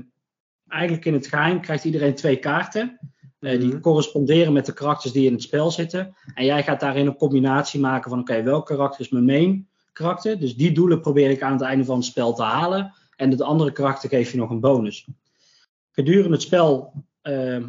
eigenlijk in het geheim, krijgt iedereen twee kaarten. Uh, die mhm. corresponderen met de karakters die in het spel zitten. En jij gaat daarin een combinatie maken van: oké, welk karakter is mijn main karakter? Dus die doelen probeer ik aan het einde van het spel te halen. En het andere karakter geef je nog een bonus. Gedurende het spel, uh,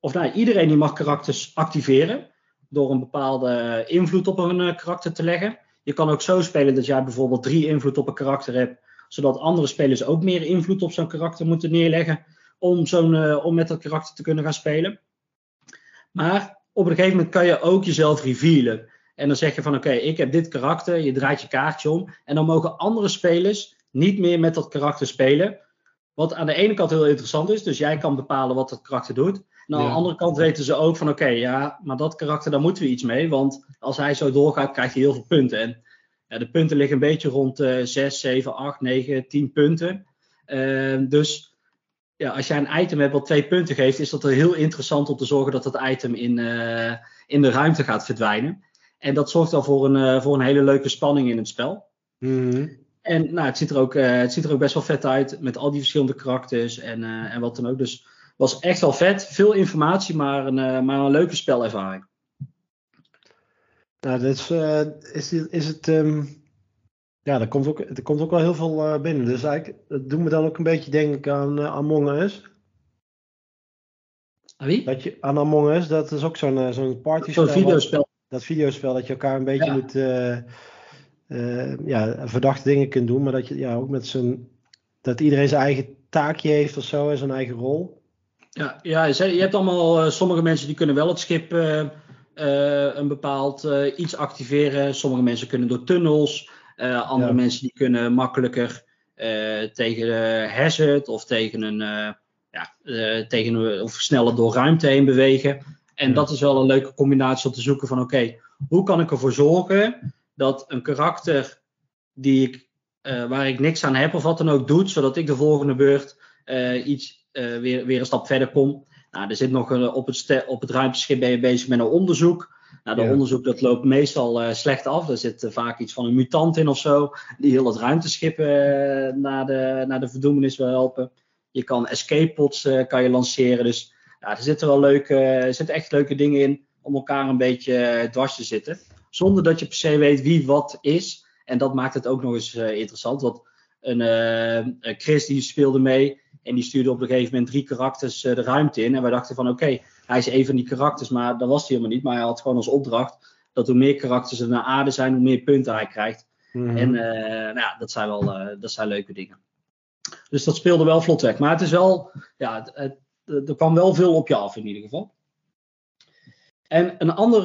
of nou, iedereen die mag karakters activeren door een bepaalde invloed op een eh, karakter te leggen. Je kan ook zo spelen dat jij bijvoorbeeld drie invloed op een karakter hebt, zodat andere spelers ook meer invloed op zo'n karakter moeten neerleggen om, zo'n, uh, om met dat karakter te kunnen gaan spelen. Maar op een gegeven moment kan je ook jezelf revealen. En dan zeg je van oké, ik heb dit karakter, je draait je kaartje om. En dan mogen andere spelers niet meer met dat karakter spelen. Wat aan de ene kant heel interessant is, dus jij kan bepalen wat dat karakter doet. Nou, aan de andere kant weten ze ook van oké, ja, maar dat karakter, daar moeten we iets mee. Want als hij zo doorgaat, krijgt hij heel veel punten. En ja, de punten liggen een beetje rond uh, 6, 7, 8, 9, 10 punten. Uh, dus ja, als jij een item hebt wat twee punten geeft, is dat heel interessant om te zorgen dat dat item in, uh, in de ruimte gaat verdwijnen. En dat zorgt dan voor een, uh, voor een hele leuke spanning in het spel. Mm -hmm. En nou, het, ziet er ook, uh, het ziet er ook best wel vet uit met al die verschillende karakters en, en wat dan ook. Dus was echt wel vet. Veel informatie, maar een, uh, maar een leuke spelervaring. Nou, dat is, uh, is, is het. Um, ja, er komt, ook, er komt ook wel heel veel uh, binnen. Dus eigenlijk, dat doet me dan ook een beetje denken aan Among Us. Wie? Dat je, aan Among Us, dat is ook zo'n zo'n party Zo'n videospel. Dat videospel dat je elkaar een beetje ja. moet. ja, verdachte dingen kunt doen, maar dat je ja, ook met zijn. Dat iedereen zijn eigen taakje heeft of zo en zijn eigen rol. Ja, ja, je hebt allemaal, uh, sommige mensen die kunnen wel het schip uh, uh, een bepaald iets activeren. Sommige mensen kunnen door tunnels. andere ja. mensen die kunnen makkelijker tegen hazard of tegen een, ja, tegen een, of sneller door ruimte heen bewegen. En ja. dat is wel een leuke combinatie om te zoeken van oké, okay, hoe kan ik ervoor zorgen dat een karakter die ik, waar ik niks aan heb of wat dan ook doet, zodat ik de volgende beurt iets uh, weer, weer een stap verder kom. Nou, er zit nog een, op, het op het ruimteschip ben je bezig met een onderzoek. Nou, dat ja. onderzoek dat loopt meestal uh, slecht af. Er zit uh, vaak iets van een mutant in of zo. Die heel het ruimteschip naar, de, naar de verdoemenis wil helpen. Je kan escape pods kan je lanceren. Dus ja, er zitten wel leuke, er zitten echt leuke dingen in om elkaar een beetje dwars te zitten. Zonder dat je per se weet wie wat is. En dat maakt het ook nog eens interessant. Want een Chris die speelde mee. En die stuurde op een gegeven moment drie karakters uh, de ruimte in. En wij dachten van oké, okay, hij is een van die karakters, maar dat was hij helemaal niet. Maar hij had gewoon als opdracht dat hoe meer karakters er naar aarde zijn, hoe meer punten hij krijgt. Mm -hmm. En uh, nou ja, dat zijn wel uh, dat zijn leuke dingen. Dus dat speelde wel vlot weg. Maar het is wel, ja, het, het, er kwam wel veel op je af in ieder geval. En een ander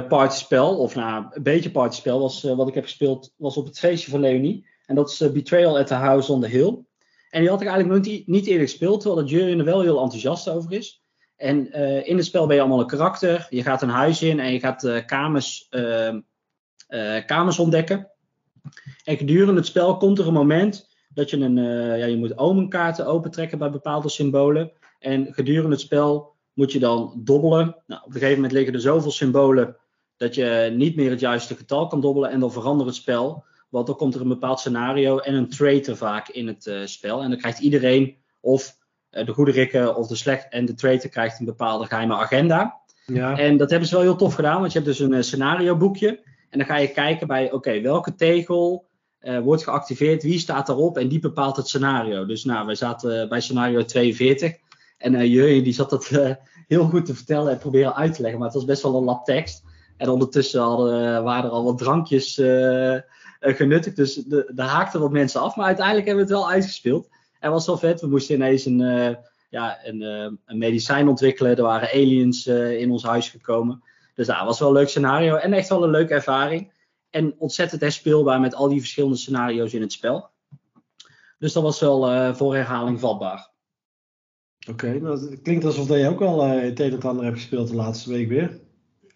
uh, partyspel, of nou, een beetje partyspel, was, uh, wat ik heb gespeeld, was op het feestje van Leonie. En dat is uh, Betrayal at the House on the Hill. En die had ik eigenlijk nog niet, eerder gespeeld, terwijl de jury er wel heel enthousiast over is. En in het spel ben je allemaal een karakter. Je gaat een huis in en je gaat kamers, ehm, kamers ontdekken. En gedurende het spel komt er een moment dat je een, ja, je moet omenkaarten opentrekken bij bepaalde symbolen. En gedurende het spel moet je dan dobbelen. Nou, op een gegeven moment liggen er zoveel symbolen dat je niet meer het juiste getal kan dobbelen en dan verandert het spel. Want dan komt er een bepaald scenario en een traitor vaak in het uh, spel. En dan krijgt iedereen, of uh, de goede rikken of de slecht, en de traitor krijgt een bepaalde geheime agenda. Ja. En dat hebben ze wel heel tof gedaan, want je hebt dus een uh, scenario boekje. En dan ga je kijken bij, oké, welke tegel wordt geactiveerd, wie staat daarop en die bepaalt het scenario. Dus nou, wij zaten bij scenario 42. En uh, Jurjen die zat dat uh, heel goed te vertellen en proberen uit te leggen. Maar het was best wel een lap tekst. En ondertussen hadden, waren er al wat drankjes genuttigd. Dus de, daar haakten wat mensen af. Maar uiteindelijk hebben we het wel uitgespeeld. En was wel vet. We moesten ineens een, ja, een, een, medicijn ontwikkelen. Er waren aliens in ons huis gekomen. Dus dat was wel een leuk scenario. En echt wel een leuke ervaring. En ontzettend herspeelbaar met al die verschillende scenario's in het spel. Dus dat was wel voor herhaling vatbaar. Oké, nou, het klinkt alsof jij ook al het een en ander hebt gespeeld de laatste week weer.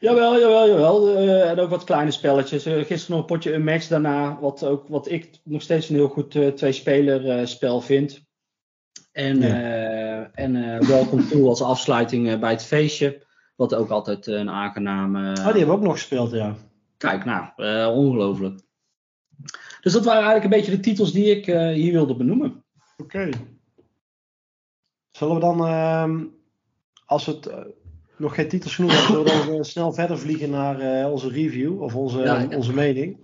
Jawel, jawel, jawel. Uh, en ook wat kleine spelletjes. Uh, gisteren nog een potje een match daarna, wat, ook, wat ik nog steeds een heel goed twee-speler spel vind. En, ja. en Welcome To als afsluiting bij het feestje, wat ook altijd een aangename... oh, die hebben we ook nog gespeeld, ja. Kijk, nou, ongelooflijk. Dus dat waren eigenlijk een beetje de titels die ik hier wilde benoemen. Oké. Zullen we dan, uh, als het uh, nog geen titels genoeg hebben, zullen we dan uh, snel verder vliegen naar uh, onze review of onze, ja, onze mening?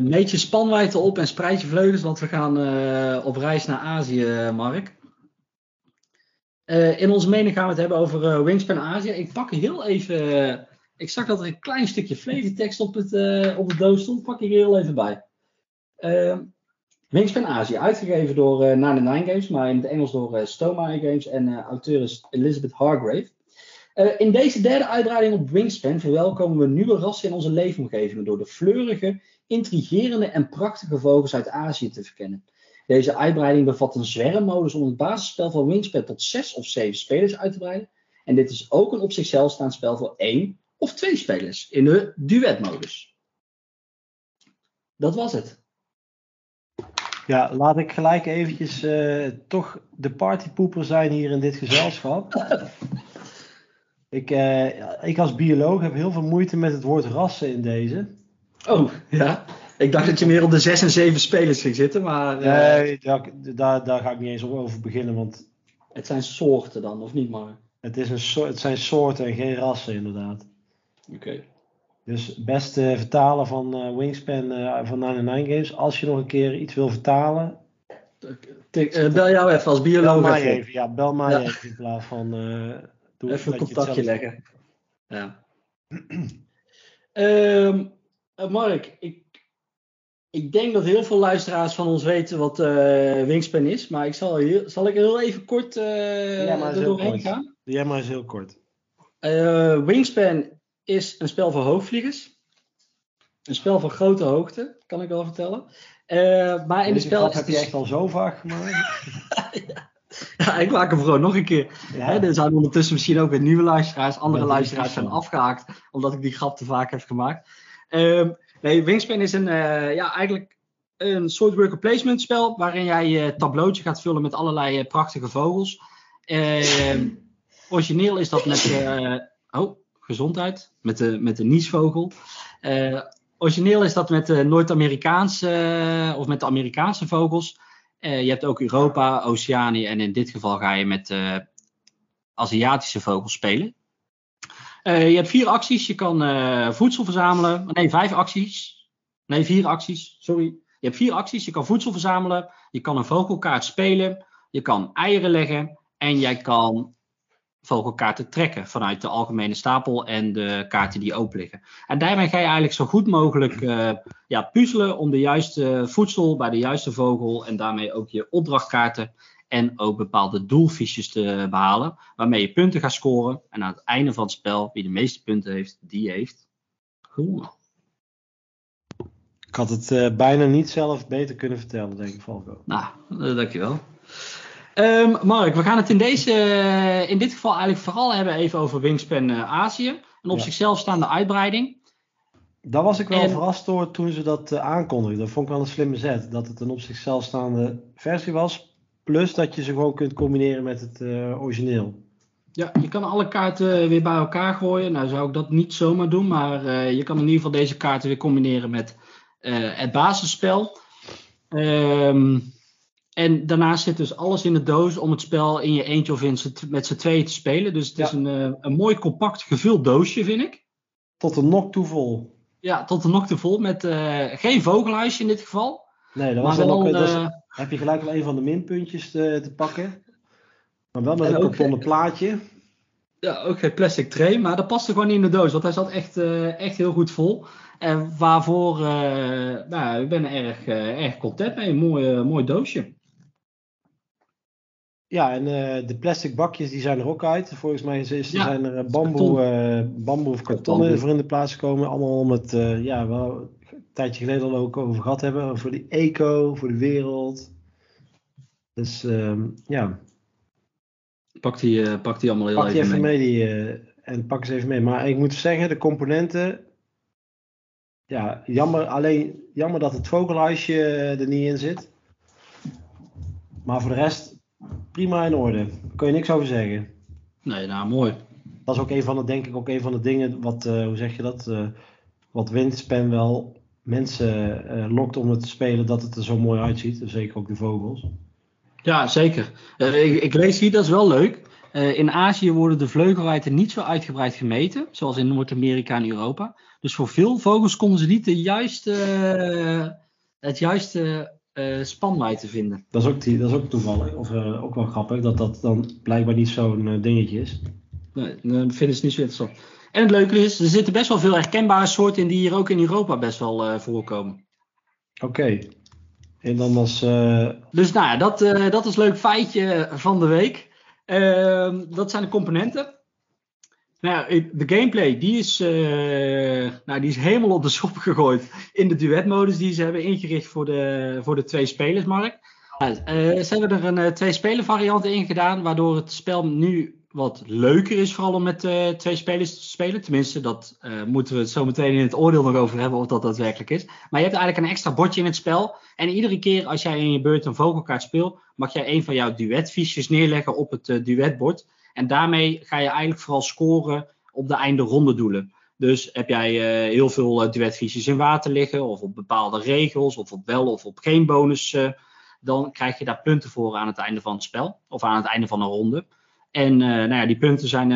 meet je spanwijdte op en spreid je vleugels, want we gaan op reis naar Azië, Mark. in onze mening gaan we het hebben over Wingspan Azië. Ik pak heel even. ik zag dat er een klein stukje flevotekst op, het, op de doos stond. Pak ik er heel even bij. Wingspan Azië, uitgegeven door uh, Nine Games, maar in het Engels door Stoma Games en auteur is Elizabeth Hargrave. In deze derde uitbreiding op Wingspan verwelkomen we nieuwe rassen in onze leefomgevingen door de fleurige, intrigerende en prachtige vogels uit Azië te verkennen. Deze uitbreiding bevat een zwermmodus om het basisspel van Wingspan tot zes of zeven spelers uit te breiden. En dit is ook een op zichzelf staand spel voor één of twee spelers in de duetmodus. Dat was het. Ja, laat ik gelijk eventjes uh, toch de partypoeper zijn hier in dit gezelschap. ik, uh, ik als bioloog heb heel veel moeite met het woord rassen in deze. Oh, ja. Ik dacht dat je meer op de zes en zeven spelers ging zitten, maar... Uh... Nee, daar, daar, daar ga ik niet eens over beginnen, want... Het zijn soorten dan, of niet maar? Het, is een so het zijn soorten en geen rassen, inderdaad. Oké. Dus beste vertalen van uh, Wingspan uh, van 99 Games. Als je nog een keer iets wil vertalen. Bel jou even als bioloog. Bel mij even, ja, bel mij ja. even in plaats van. Even een contactje leggen. Ja. um, Mark, ik, ik denk dat heel veel luisteraars van ons weten wat Wingspan is. Maar ik zal, heel, zal ik heel even kort ja, er doorheen gaan? Ja, maar eens heel kort. Wingspan is een spel voor hoogvliegers. Een spel van grote hoogte, kan ik wel vertellen. Uh, maar in het spel is heb je echt al zo vaak gemaakt. ja. Ja. ik maak hem gewoon nog een keer. Ja. er zijn ondertussen misschien ook weer nieuwe luisteraars. Andere luisteraars zijn afgehaakt, omdat ik die grap te vaak heb gemaakt. Uh, nee, Wingspan is een, uh, ja, eigenlijk een soort worker placement spel. Waarin jij je tableautje gaat vullen met allerlei prachtige vogels. Ehm, origineel is dat met. oh, gezondheid met de, met de niesvogel. Origineel is dat met de Noord-Amerikaanse of met de Amerikaanse vogels. Uh, je hebt ook Europa, Oceanië en in dit geval ga je met uh, Aziatische vogels spelen. je hebt vier acties. Je kan voedsel verzamelen. Nee, vijf acties. Nee, vier acties. Sorry. Je hebt vier acties. Je kan voedsel verzamelen. Je kan een vogelkaart spelen. Je kan eieren leggen. En jij kan vogelkaarten trekken vanuit de algemene stapel en de kaarten die open liggen. En daarmee ga je eigenlijk zo goed mogelijk uh, ja, puzzelen om de juiste voedsel bij de juiste vogel en daarmee ook je opdrachtkaarten En ook bepaalde doelfiches te behalen. Waarmee je punten gaat scoren. En aan het einde van het spel, wie de meeste punten heeft, die heeft gewonnen. Ik had het uh, bijna niet zelf beter kunnen vertellen, denk ik, Falco. Nou, uh, dankjewel. Um, Mark, we gaan het in, deze, in dit geval eigenlijk vooral hebben even over Wingspan Azië. Een op ja. zichzelf staande uitbreiding. Daar was ik wel en... verrast door toen ze dat uh, aankondigden. Dat vond ik wel een slimme zet. Dat het een op zichzelf staande versie was. Plus dat je ze gewoon kunt combineren met het uh, origineel. Ja, je kan alle kaarten weer bij elkaar gooien. Nou zou ik dat niet zomaar doen. Maar uh, je kan in ieder geval deze kaarten weer combineren met het basisspel. Um, en daarnaast zit dus alles in de doos om het spel in je eentje of in met z'n tweeën te spelen. Dus het ja. is een, een mooi compact gevuld doosje, vind ik. Tot een nok toe vol. Ja, tot de nok te vol met uh, geen vogelhuisje in dit geval. Nee, dat was wel ook, uh, dat heb je gelijk wel een van de minpuntjes te, te pakken. Maar wel met een kartonnen plaatje. Ja, ook geen plastic tray, maar dat paste gewoon niet in de doos, want hij zat echt, uh, echt heel goed vol. En waarvoor, nou, ik ben er erg, erg content mee. Een mooi, mooi doosje. Ja, en uh, de plastic bakjes die zijn er ook uit. Volgens mij is, is, ja, zijn er bamboe, uh, bamboe of kartonnen voor in de plaats gekomen. Allemaal om het, uh, ja, wel een tijdje geleden al ook over gehad hebben. Voor de eco, voor de wereld. Dus um, ja. Pak die, pak die allemaal heel pak even, even mee. mee die, en pak ze even mee. Maar ik moet zeggen, de componenten. Ja, jammer, alleen jammer dat het vogelhuisje er niet in zit. Maar voor de rest prima in orde. Daar kun je niks over zeggen. Nee, nou mooi. Dat is ook een van de, denk ik, ook een van de dingen wat, uh, hoe zeg je dat, uh, wat Windspan wel mensen uh, lokt om het te spelen, dat het er zo mooi uitziet. Zeker ook de vogels. Ja, zeker. Ik, ik, lees hier, dat is wel leuk. in Azië worden de vleugelrijten niet zo uitgebreid gemeten, zoals in Noord-Amerika en Europa. Dus voor veel vogels konden ze niet de juiste, het juiste uh, spanwijd te vinden. Dat is ook, die, dat is ook toevallig, of uh, ook wel grappig, dat dat dan blijkbaar niet zo'n uh, dingetje is. Nee, dat vinden ze niet zo interessant. En het leuke is, er zitten best wel veel herkenbare soorten in die hier ook in Europa best wel voorkomen. Oké. Okay. En dan als. Dus nou ja, dat, dat is een leuk feitje van de week. Ehm, dat zijn de componenten. Nou, de gameplay die is, uh, nou, die is helemaal op de schop gegooid in de duetmodus die ze hebben ingericht voor de, voor de twee spelers, Mark. Uh, ze hebben er een uh, twee speler variant in gedaan, waardoor het spel nu wat leuker is, vooral om met twee spelers te spelen. Tenminste, dat moeten we het zo meteen in het oordeel nog over hebben of dat daadwerkelijk is. Maar je hebt eigenlijk een extra bordje in het spel. En iedere keer als jij in je beurt een vogelkaart speelt, mag jij een van jouw duetfiches neerleggen op het duetbord. En daarmee ga je eigenlijk vooral scoren op de einde ronde doelen. Dus heb jij uh, heel veel uh, duetvisies in water liggen, of op bepaalde regels, of op wel of op geen bonus, uh, dan krijg je daar punten voor aan het einde van het spel, of aan het einde van een ronde. En nou ja, die punten zijn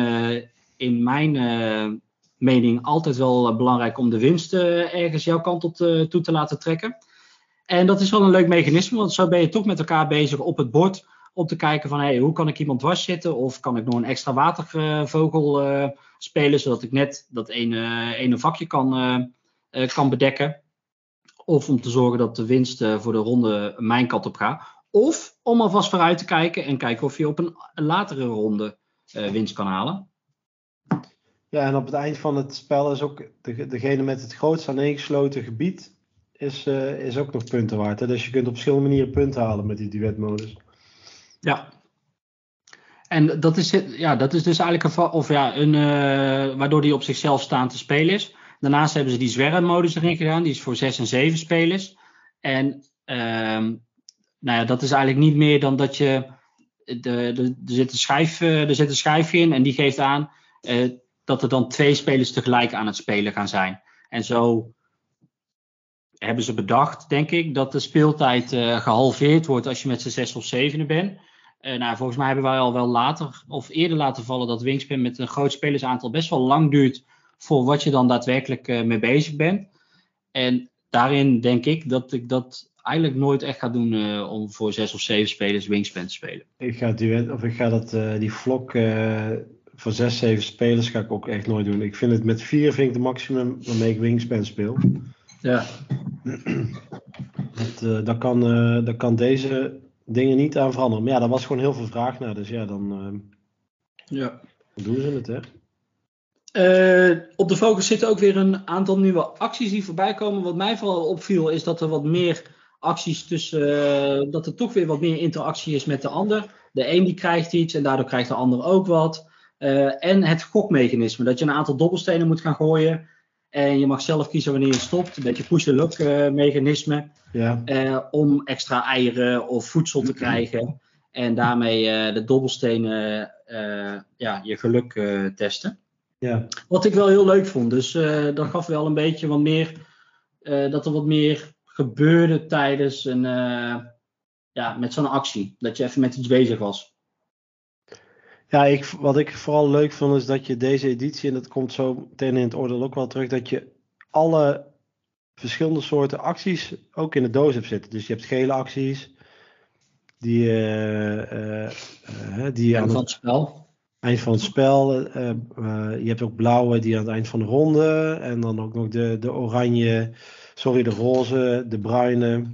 in mijn mening altijd wel belangrijk om de winst ergens jouw kant op toe te laten trekken. En dat is wel een leuk mechanisme, want zo ben je toch met elkaar bezig op het bord om te kijken van hey, hoe kan ik iemand dwars zitten of kan ik nog een extra watervogel uh, spelen zodat ik net dat ene, ene vakje kan, uh, kan bedekken. Of om te zorgen dat de winst voor de ronde mijn kant op gaat. Of om alvast vooruit te kijken en kijken of je op een, latere ronde winst kan halen. Ja, en op het eind van het spel is ook de, degene met het grootste aaneengesloten gebied is, is ook nog punten waard. Hè? Dus je kunt op verschillende manieren punten halen met die duetmodus. Ja. En dat is, ja, dat is dus eigenlijk een, of ja, een uh, waardoor die op zichzelf staan te spelen is. Daarnaast hebben ze die zwermmodus erin gedaan, die is voor 6 en 7 spelers. En uh, nou ja, dat is eigenlijk niet meer dan dat je. De, de, er, zit een schijf, er zit een schijfje in en die geeft aan uh, dat er dan twee spelers tegelijk aan het spelen gaan zijn. En zo hebben ze bedacht, denk ik, dat de speeltijd gehalveerd wordt als je met z'n zes of zevenen bent. Uh, nou, volgens mij hebben wij al wel later of eerder laten vallen dat Wingspan met een groot spelersaantal best wel lang duurt voor wat je dan daadwerkelijk uh, mee bezig bent. En daarin denk ik dat ik dat eigenlijk nooit echt ga doen uh, om voor zes of zeven spelers Wingspan te spelen. Ik ga, duet, of ik ga dat, die vlog voor zes, zeven spelers ga ik ook echt nooit doen. Ik vind het met vier vind ik de maximum waarmee ik Wingspan speel. Ja. Dat, dat, kan, dat kan deze dingen niet aan veranderen. Maar ja, daar was gewoon heel veel vraag naar. Dus ja, dan, uh, ja. dan doen ze het, hè. Uh, op de focus zitten ook weer een aantal nieuwe acties die voorbij komen. Wat mij vooral opviel is dat er wat meer acties tussen, uh, dat er toch weer wat meer interactie is met de ander. De een die krijgt iets en daardoor krijgt de ander ook wat. Uh, en het gokmechanisme, dat je een aantal dobbelstenen moet gaan gooien. En je mag zelf kiezen wanneer je stopt. Een beetje push-the-luck mechanisme. Ja. om extra eieren of voedsel te krijgen. En daarmee de dobbelstenen ja, je geluk testen. Ja. Wat ik wel heel leuk vond. Dus dat gaf wel een beetje wat meer. Dat er wat meer gebeurde tijdens een. Ja, met zo'n actie. Dat je even met iets bezig was. Ja, ik, wat ik vooral leuk vond is dat je deze editie, en dat komt zo meteen in het oordeel ook wel terug, dat je alle verschillende soorten acties ook in de doos hebt zitten. Dus je hebt gele acties, die, die aan van het spel eind van het spel. Je hebt ook blauwe die aan het eind van de ronde. En dan ook nog de, de oranje, sorry, de roze, de bruine.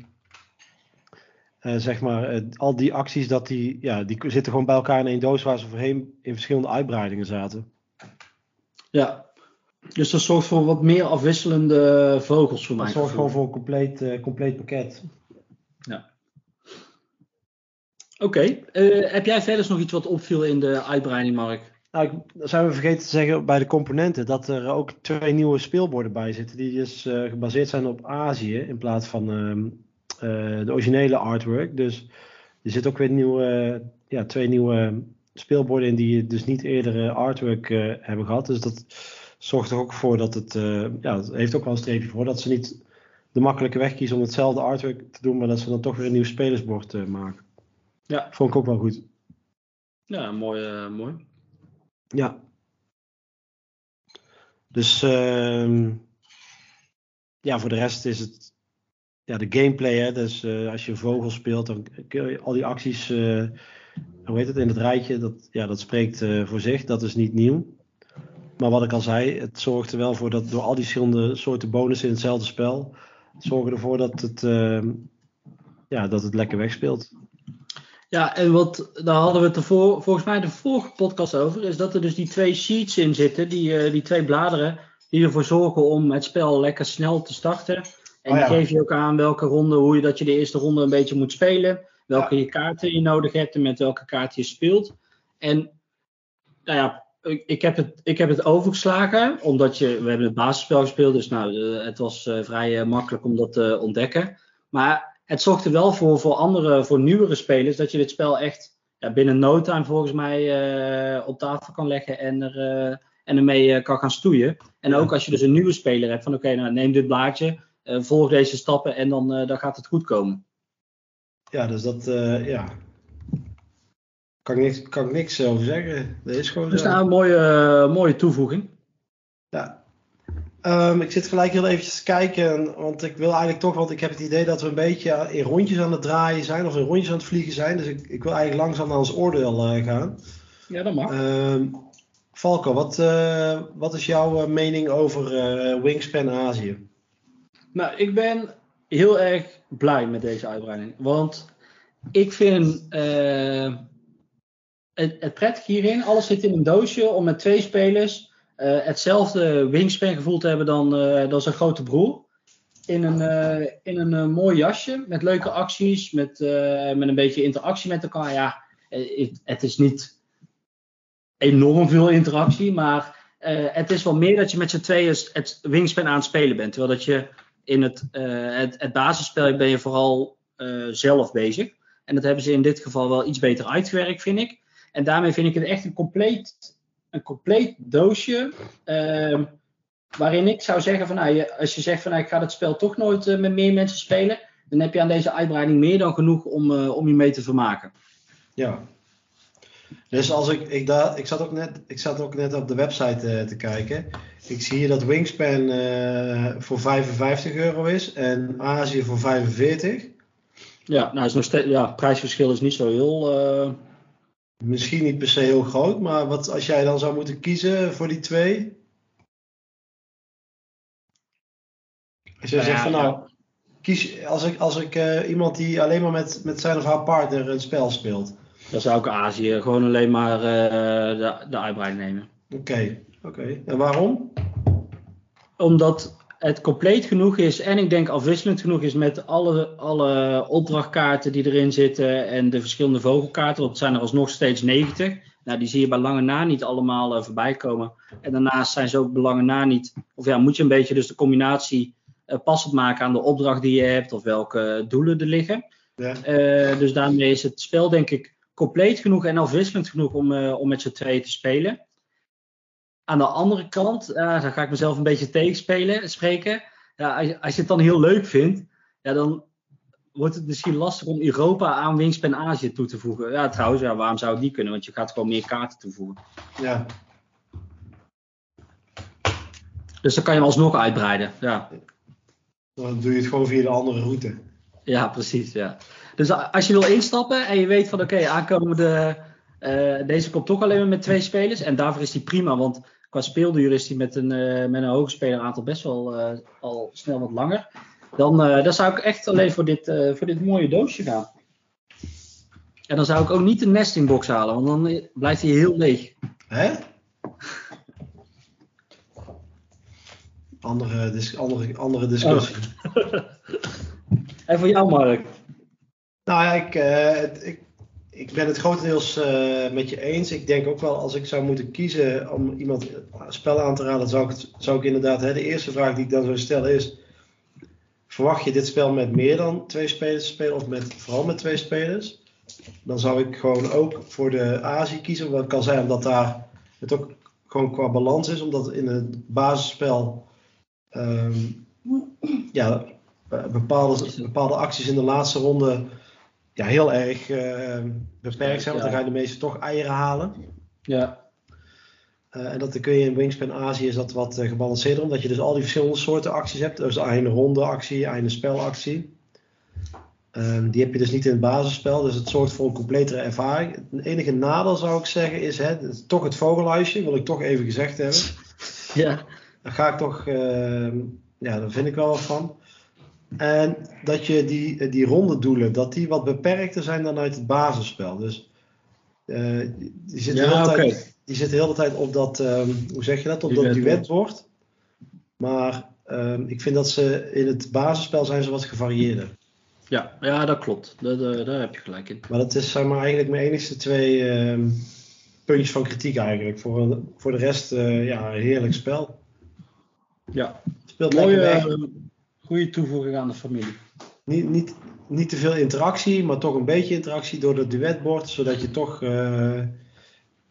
Uh, zeg maar, al die acties, dat die, ja, die zitten gewoon bij elkaar in één doos waar ze voorheen in verschillende uitbreidingen zaten. Ja, dus dat zorgt voor wat meer afwisselende vogels voor mij. Dat zorgt gewoon voor een compleet, compleet pakket. Ja. Oké, okay. uh, heb jij verder nog iets wat opviel in de uitbreiding, Mark? Nou, ik, zijn we vergeten te zeggen bij de componenten dat er ook twee nieuwe speelborden bij zitten. Die dus uh, gebaseerd zijn op Azië in plaats van uh, de originele artwork. Dus er zit ook weer nieuwe, ja, twee nieuwe speelborden in die dus niet eerder artwork hebben gehad. Dus dat zorgt er ook voor dat het, ja, het heeft ook wel een streepje voor dat ze niet de makkelijke weg kiezen om hetzelfde artwork te doen, maar dat ze dan toch weer een nieuw spelersbord maken. Ja. Vond ik ook wel goed. Ja, mooi. Uh, mooi. Ja. Dus uh, ja, voor de rest is het ja, de gameplay. Hè? Dus uh, als je vogel speelt, dan kun je al die acties, uh, hoe heet het, in het rijtje, dat, ja, dat spreekt voor zich. Dat is niet nieuw. Maar wat ik al zei, het zorgt er wel voor dat door al die verschillende soorten bonussen in hetzelfde spel, zorgen ervoor dat het, ehm, ja, dat het lekker wegspeelt. Ja, en wat, daar hadden we het volgens mij de vorige podcast over, is dat er dus die twee sheets in zitten, die, die twee bladeren, die ervoor zorgen om het spel lekker snel te starten. En oh, ja. die geef je ook aan welke ronde, hoe je dat je de eerste ronde een beetje moet spelen, welke ja. je kaarten je nodig hebt en met welke kaarten je speelt. En nou ja, ik heb het, ik heb het overgeslagen, omdat je, we hebben het basisspel gespeeld, dus nou, het was uh, vrij uh, makkelijk om dat te ontdekken. Maar het zorgt er wel voor, voor andere, voor nieuwere spelers, dat je dit spel echt ja, binnen no time volgens mij uh, op tafel kan leggen en, er, uh, en ermee kan gaan stoeien. En ook als je dus een nieuwe speler hebt, van oké, okay, nou neem dit blaadje, volg deze stappen en dan, dan gaat het goed komen. Ja, dus dat, ja. Kan ik, niks, kan ik niks over zeggen. Dat is gewoon dus nou een mooie, mooie toevoeging. Ja, Um, ik zit gelijk heel eventjes te kijken, want ik wil eigenlijk toch, want ik heb het idee dat we een beetje in rondjes aan het draaien zijn of in rondjes aan het vliegen zijn. Dus ik, ik wil eigenlijk langzaam naar ons oordeel uh, gaan. Ja, dat mag. Um, Falco, wat, uh, wat is jouw mening over Wingspan Azië? Nou, ik ben heel erg blij met deze uitbreiding, want ik vind het, het prettig hierin, alles zit in een doosje om met twee spelers uh, hetzelfde wingspan gevoel te hebben dan, uh, dan zijn grote broer. In een, in een mooi jasje met leuke acties, met, met een beetje interactie met elkaar. Ja, het, het is niet enorm veel interactie, maar het is wel meer dat je met z'n tweeën het wingspan aan het spelen bent. Terwijl dat je in het, het, het basisspel ben je vooral zelf bezig. En dat hebben ze in dit geval wel iets beter uitgewerkt, vind ik. En daarmee vind ik het echt een compleet een compleet doosje. Uh, waarin ik zou zeggen van nou, als je zegt van nou, ik ga het spel toch nooit uh, met meer mensen spelen. Dan heb je aan deze uitbreiding meer dan genoeg om, uh, om je mee te vermaken. Ja. Dus als ik, ik, daar, ik, zat ook net, ik zat ook net op de website uh, te kijken. Ik zie hier dat Wingspan voor 55 euro is en Azië voor 45. Ja, nou is nog steeds, ja, prijsverschil is niet zo heel Misschien niet per se heel groot, maar wat als jij dan zou moeten kiezen voor die twee? Als jij nou zegt van nou, kies, als ik, als ik uh, iemand die alleen maar met, met zijn of haar partner een spel speelt. Dan zou ik Azië gewoon alleen maar uh, de, de uitbreiding nemen. Oké, okay, oké. Okay. En waarom? Omdat het compleet genoeg is en ik denk afwisselend genoeg is met alle, alle opdrachtkaarten die erin zitten en de verschillende vogelkaarten. Want het zijn er alsnog steeds 90. Nou, die zie je bij lange na niet allemaal uh, voorbij komen. En daarnaast zijn ze ook bij lange na niet. Of ja, moet je een beetje dus de combinatie uh, passend maken aan de opdracht die je hebt of welke doelen er liggen. Ja. Uh, dus daarmee is het spel denk ik compleet genoeg en afwisselend genoeg om, om met z'n twee te spelen. Aan de andere kant, dan ga ik mezelf een beetje tegenspelen, spreken. Ja, als, als je het dan heel leuk vindt, ja, dan wordt het misschien lastig om Europa aan Wingspan Azië toe te voegen. Ja, trouwens, ja, waarom zou het niet kunnen? Want je gaat gewoon meer kaarten toevoegen. Ja. Dus dan kan je hem alsnog uitbreiden. Ja. Dan doe je het gewoon via de andere route. Ja, precies. Ja. Dus als je wil instappen en je weet van oké, okay, aankomende. Uh, deze komt toch alleen maar met twee spelers. En daarvoor is die prima, want qua speelduur is die met een, uh, met een hoge speleraantal best wel uh, al snel wat langer. Dan, dan zou ik echt alleen voor dit, voor dit mooie doosje gaan. En dan zou ik ook niet de nestingbox halen, want dan blijft hij heel leeg. Hè? Andere, dis andere, andere discussie. Oh. en voor jou, Mark? Nou ja, ik, uh, ik, ik ben het grotendeels uh, met je eens. Ik denk ook wel, als ik zou moeten kiezen om iemand een spel aan te raden, zou ik, zou ik inderdaad, hè, de eerste vraag die ik dan zou stellen is, verwacht je dit spel met meer dan twee spelers te spelen of met, vooral met twee spelers? Dan zou ik gewoon ook voor de Azië kiezen. Wat kan zijn omdat daar het ook gewoon qua balans is. Omdat in het basisspel um, ja, bepaalde, bepaalde acties in de laatste ronde ja, heel erg uh, beperkt zijn. Want dan ga je de meeste toch eieren halen. Ja. Uh, en dat kun je in Wingspan Azië is dat wat uh, gebalanceerder, omdat je dus al die verschillende soorten acties hebt. Dus een ronde actie, een spelactie. Um, die heb je dus niet in het basisspel, dus het zorgt voor een completere ervaring. Het enige nadeel zou ik zeggen is, hè, is toch het vogelhuisje, wil ik toch even gezegd hebben. Ja. Daar ga ik toch, uh, ja, daar vind ik wel wat van. En dat je die, die ronde doelen, dat die wat beperkter zijn dan uit het basisspel. Dus uh, die zit ja, okay. tijd die zit de hele tijd op dat, um, hoe zeg je dat, op dat duetbord. Maar um, ik vind dat ze in het basisspel zijn ze wat gevarieerder. Ja, ja dat klopt. Daar, daar, daar heb je gelijk in. Maar dat is zeg maar, eigenlijk mijn enigste twee um, puntjes van kritiek eigenlijk. Voor, voor de rest, uh, ja, een heerlijk spel. Ja, speelt Mooie, lekker. Goede toevoeging aan de familie. Niet, niet, niet te veel interactie, maar toch een beetje interactie door het duetbord. Zodat je toch, uh,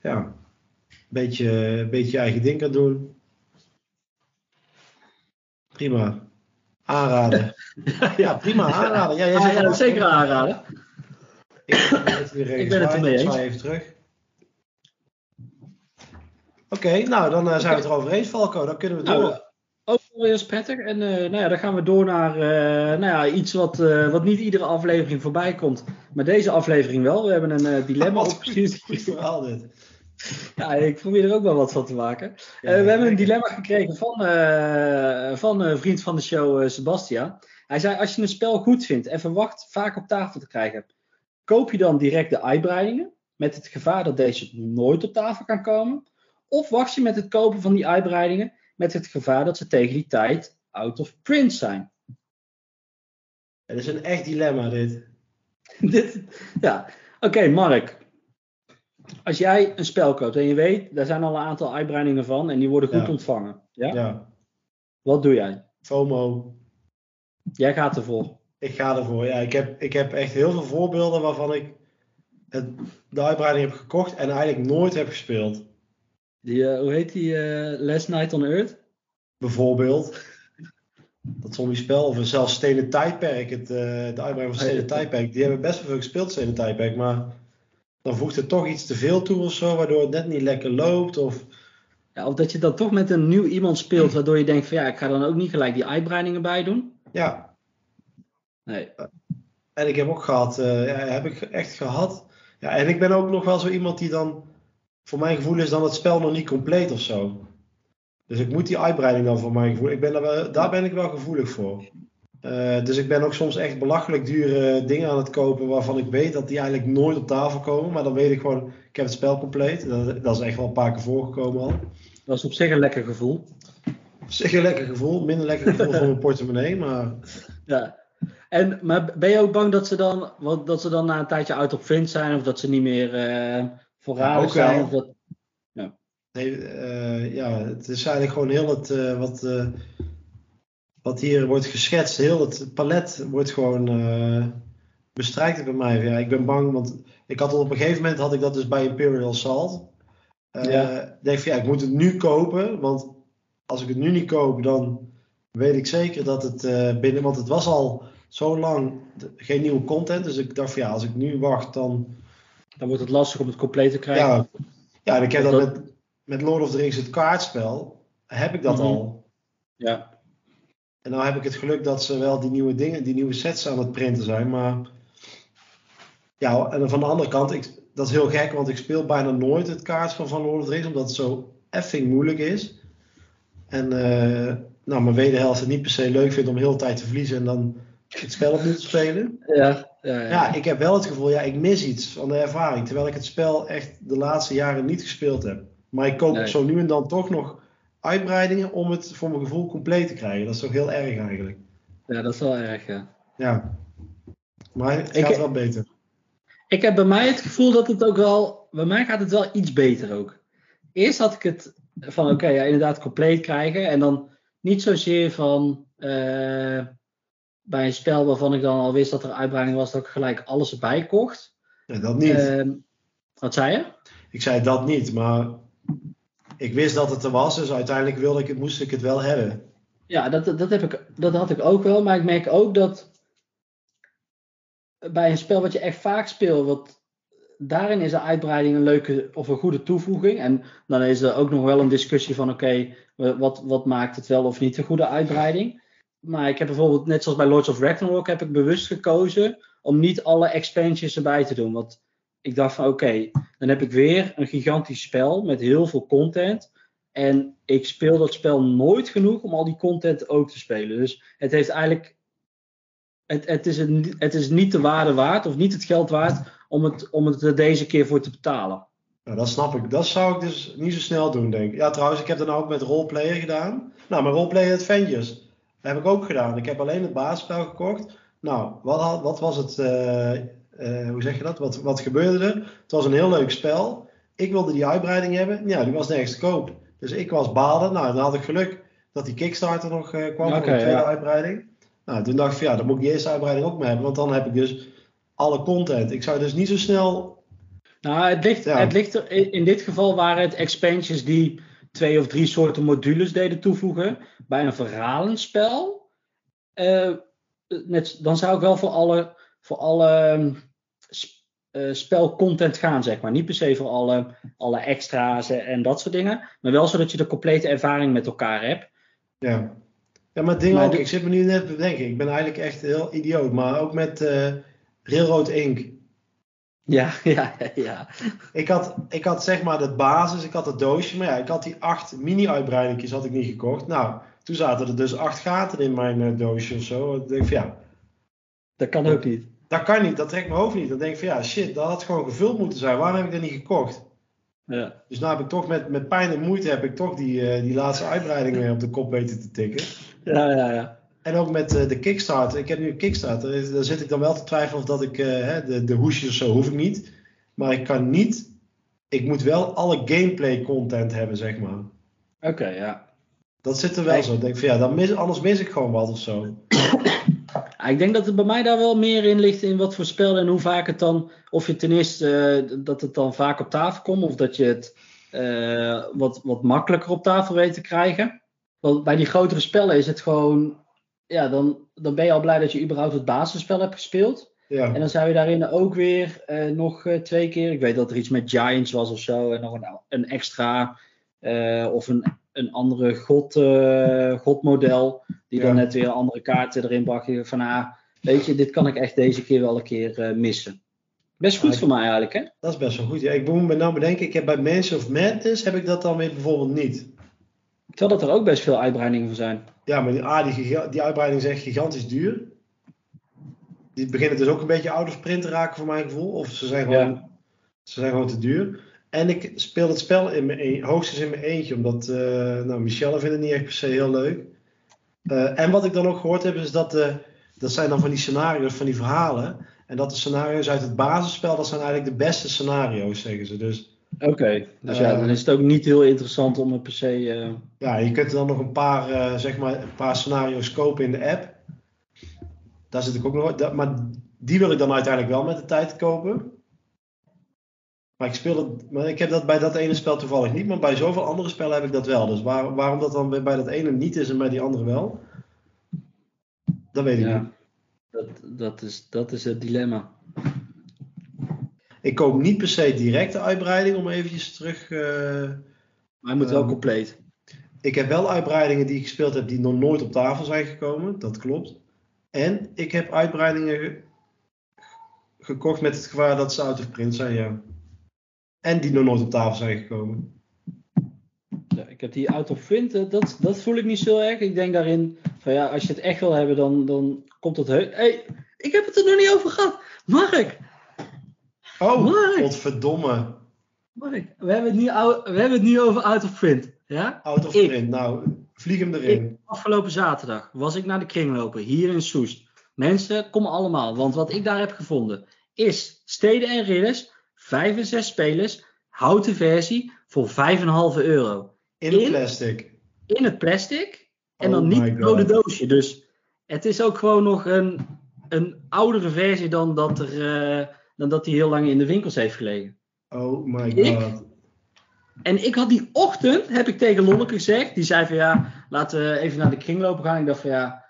ja, beetje, beetje je eigen ding kan doen. Prima. Aanraden. ja, prima. Aanraden. Ja, jij ah, ja, zeker aanraden. Ik, ik ben het ermee eens. even terug. Oké, okay, nou dan uh, zijn okay. we het erover eens, Falco. Dan kunnen we door. Nou, eens prettig. En uh, nou ja, dan gaan we door naar uh, nou ja, iets wat, uh, wat niet iedere aflevering voorbij komt. Maar deze aflevering wel. We hebben een dilemma oh, opgestuurd. Goed verhaal dit. Ja, ik probeer er ook wel wat van te maken. We hebben een dilemma gekregen van, van een vriend van de show, Sebastian. Hij zei, als je een spel goed vindt en verwacht vaak op tafel te krijgen, koop je dan direct de uitbreidingen, met het gevaar dat deze nooit op tafel kan komen? Of wacht je met het kopen van die uitbreidingen, met het gevaar dat ze tegen die tijd out of print zijn? Het is een echt dilemma, dit. dit ja, oké, okay, Mark als jij een spel koopt en je weet, daar zijn al een aantal uitbreidingen van en die worden goed ja. ontvangen. Ja? ja? Wat doe jij? FOMO. Jij gaat ervoor. Ik ga ervoor, ja. Ik heb, ik heb echt heel veel voorbeelden waarvan ik het, de uitbreiding heb gekocht en eigenlijk nooit heb gespeeld. Die, uh, hoe heet die? Uh, Last Night on Earth? Bijvoorbeeld. Dat zombie spel, of zelfs Stenen Tijdperk, het, uh, de uitbreiding van Stenen Tijdperk. Die hebben best wel veel gespeeld, Stenen Tijdperk, maar dan voegt het toch iets te veel toe of zo, waardoor het net niet lekker loopt. Of, ja, of dat je dan toch met een nieuw iemand speelt, waardoor je denkt van ja, ik ga dan ook niet gelijk die uitbreidingen bij doen. Ja. Nee. En ik heb ook gehad, ja, heb ik echt gehad. Ja, en ik ben ook nog wel zo iemand die dan, voor mijn gevoel is dan het spel nog niet compleet of zo. Dus ik moet die uitbreiding dan voor mijn gevoel, ik ben daar, daar ben ik wel gevoelig voor. Eh, dus ik ben ook soms echt belachelijk dure dingen aan het kopen waarvan ik weet dat die eigenlijk nooit op tafel komen. Maar dan weet ik gewoon, ik heb het spel compleet. Dat, dat is echt wel een paar keer voorgekomen al. Dat is op zich een lekker gevoel. Op zich een lekker gevoel, minder lekker gevoel voor mijn portemonnee, maar... Ja. En, maar ben je ook bang dat ze dan, dat ze dan na een tijdje uit op vind zijn of dat ze niet meer uh, voorradig Ja, ook zijn? Of dat, Nee, eh, ja, het is eigenlijk gewoon heel het, eh, wat, eh, wat hier wordt geschetst, heel het palet wordt gewoon eh bestrijkt bij mij. Ja, ik ben bang, want ik had op een gegeven moment had ik dat dus bij Imperial Salt. Eh Ja. Ik denk van ja, ik moet het nu kopen, want als ik het nu niet koop, dan weet ik zeker dat het eh, binnen, want het was al zo lang geen nieuwe content, dus ik dacht van ja, als ik nu wacht, dan dan wordt het lastig om het compleet te krijgen. ja, ja en ik heb dat Dat- met, met Lord of the Rings, het kaartspel, heb ik dat Mhm. al. Ja. En nou heb ik het geluk dat ze wel die nieuwe dingen, die nieuwe sets aan het printen zijn. Maar ja, en van de andere kant, ik, dat is heel gek, want ik speel bijna nooit het kaartspel van Lord of the Rings, omdat het zo effing moeilijk is. En eh, nou, mijn wederhelft het niet per se leuk vindt om heel de tijd te verliezen en dan het spel opnieuw te spelen. Ja, ja, ja. Ja, ik heb wel het gevoel, ja, ik mis iets van de ervaring. Terwijl ik het spel echt de laatste jaren niet gespeeld heb. Maar ik koop Nee. zo nu en dan toch nog uitbreidingen om het voor mijn gevoel compleet te krijgen. Dat is toch heel erg eigenlijk. Ja, dat is wel erg, ja. Ja. Maar het Ik- gaat wel beter. Ik heb bij mij het gevoel dat het ook wel, bij mij gaat het wel iets beter ook. Eerst had ik het van, oké, ja, inderdaad compleet krijgen. En dan niet zozeer van, eh, bij een spel waarvan ik dan al wist dat er uitbreiding was, dat ik gelijk alles erbij kocht. Ja, dat niet. Ehm, wat zei je? ik zei dat niet, maar ik wist dat het er was. Dus uiteindelijk wilde ik het, moest ik het wel hebben. Ja, dat, dat, heb ik, dat had ik ook wel. Maar ik merk ook dat bij een spel wat je echt vaak speelt, wat, daarin is de uitbreiding een leuke of een goede toevoeging. En dan is er ook nog wel een discussie van oké, wat, wat maakt het wel of niet een goede uitbreiding. Maar ik heb bijvoorbeeld, net zoals bij Lords of Ragnarok, heb ik bewust gekozen om niet alle expansions erbij te doen. Want ik dacht van oké, dan heb ik weer een gigantisch spel met heel veel content. En ik speel dat spel nooit genoeg om al die content ook te spelen. Dus het heeft eigenlijk. Het, het, is, een, het is niet de waarde waard of niet het geld waard om het, om het er deze keer voor te betalen. Nou, dat snap ik. Dat zou ik dus niet zo snel doen, denk ik. Ja, trouwens, ik heb dat nou ook met roleplayer gedaan. Nou, mijn roleplayer Adventures. Dat heb ik ook gedaan. Ik heb alleen het basisspel gekocht. Nou, wat, had- wat was het... eh, eh, hoe zeg je dat? Wat, wat gebeurde er? Het was een heel leuk spel. Ik wilde die uitbreiding hebben. Ja, die was nergens te koop. Dus ik was balen. Nou, dan had ik geluk dat die Kickstarter nog eh, kwam voor Oké, de tweede ja. uitbreiding. Nou, toen dacht ik van ja, dan moet ik die eerste uitbreiding ook mee hebben. Want dan heb ik dus alle content. Ik zou dus niet zo snel Nou, het ligt, Ja. het ligt er, in in dit geval waren het expansions die twee of drie soorten modules deden toevoegen. Bij een verhalenspel, net, dan zou ik wel voor alle, voor alle ehm, eh, spelcontent gaan, zeg maar. Niet per se voor alle, alle extra's en, dat soort dingen. Maar wel zodat je de complete ervaring met elkaar hebt. Ja. Ja, maar het ding ook, de- ik zit me nu net te bedenken. Ik ben eigenlijk echt heel idioot. Maar ook met eh Railroad Inc. Ja, ja, ja. Ik had, ik had zeg maar de basis, ik had het doosje. Maar ja, ik had die acht mini-uitbreidingjes had ik niet gekocht. Nou, toen zaten er dus acht gaten in mijn eh, doosje of zo. Dan denk ik van ja, Dat kan ook niet. dat kan niet. Dat trekt mijn hoofd niet. Dan denk ik van ja, shit, dat had gewoon gevuld moeten zijn. Waarom heb ik dat niet gekocht? Ja. Dus nou heb ik toch met, met pijn en moeite heb ik toch die, eh, die laatste uitbreiding weer op de kop weten te tikken. Ja, ja, ja. En ook met eh, de Kickstarter. Ik heb nu een Kickstarter. is- Daar zit ik dan wel te twijfelen of dat ik eh, hè, de, de hoesjes of zo hoef ik niet. Maar ik kan niet. Ik moet wel alle gameplay content hebben, zeg maar. Oké, ja. Dat zit er wel zo. Ik denk van ja, dan mis, anders mis ik gewoon wat of zo. Ik denk dat het bij mij daar wel meer in ligt in wat voor spel en hoe vaak het dan, of je ten eerste eh, dat het dan vaak op tafel komt, of dat je het eh, wat, wat makkelijker op tafel weet te krijgen. Want bij die grotere spellen is het gewoon, ja, dan, dan ben je al blij dat je überhaupt het basisspel hebt gespeeld. Ja, En dan zou je daarin ook weer eh, nog eh, twee keer, ik weet dat er iets met Giants was of zo, en nog een, een extra eh, of een, een andere god, godmodel, die Ja. dan net weer andere kaarten erin bracht. Je Van ah, weet je, dit kan ik echt deze keer wel een keer missen. Best goed voor mij eigenlijk, hè? dat is best wel goed. Ja, ik moet me nou bedenken, ik heb bij Mansion of Madness heb ik dat dan weer bijvoorbeeld niet. Terwijl dat er ook best veel uitbreidingen van zijn. Ja, maar die, ah, die, die uitbreiding is echt gigantisch duur. Die beginnen dus ook een beetje out of print te raken voor mijn gevoel. Of ze zijn gewoon, Ja. ze zijn gewoon te duur. En ik speel het spel in mijn hoogstens in mijn eentje. Omdat eh nou, Michelle vindt het niet echt per se heel leuk. Eh, en wat ik dan ook gehoord heb is dat... de dat zijn dan van die scenario's, van die verhalen. En dat de scenario's uit het basisspel... dat zijn eigenlijk de beste scenario's, zeggen ze. Dus Oké, dus ja, Eh, dan is het ook niet heel interessant om het per se... eh, Ja, je kunt er dan nog een paar, eh, zeg maar, een paar scenario's kopen in de app. Daar zit ik ook nog. dat- maar die wil ik dan uiteindelijk wel met de tijd kopen. Maar ik, speel het, maar ik heb dat bij dat ene spel toevallig niet, maar bij zoveel andere spellen heb ik dat wel. Dus waar, waarom dat dan bij bij dat ene niet is en bij die andere wel, dat weet ik niet. ja, dat, dat, is, dat is het dilemma. Ik koop niet per se direct de uitbreiding om eventjes terug. eh, Maar hij moet wel Ehm, compleet. Ik heb wel uitbreidingen die ik gespeeld heb die nog nooit op tafel zijn gekomen. Dat klopt. En ik heb uitbreidingen ge- gekocht met het gevaar dat ze out of print zijn, ja. En die nog nooit op tafel zijn gekomen. Ja, ik heb die out of print, dat, dat voel ik niet zo erg. Ik denk daarin van ja, als je het echt wil hebben, dan, dan komt het heus. hey, ik heb het er nog niet over gehad. Mark, Oh, Mark. godverdomme. Mark, we hebben het nu, we hebben het nu over out of print. Ja? Out of Ik. print. Nou, vlieg hem erin. Afgelopen zaterdag was ik naar de kringlopen hier in Soest. Mensen, kom allemaal, want wat ik daar heb gevonden is Steden en Ridders, 5 en 6 spelers, houten versie voor 5,5 euro. In In? plastic. In het plastic en Oh dan niet my het rode doosje. Dus het is ook gewoon nog een, een oudere versie dan dat, er, eh, dan dat die heel lang in de winkels heeft gelegen. Oh my Ik? god. En ik had die ochtend, heb ik tegen Lonneke gezegd, die zei van ja, laten we even naar de kringlopen gaan. Ik dacht van ja,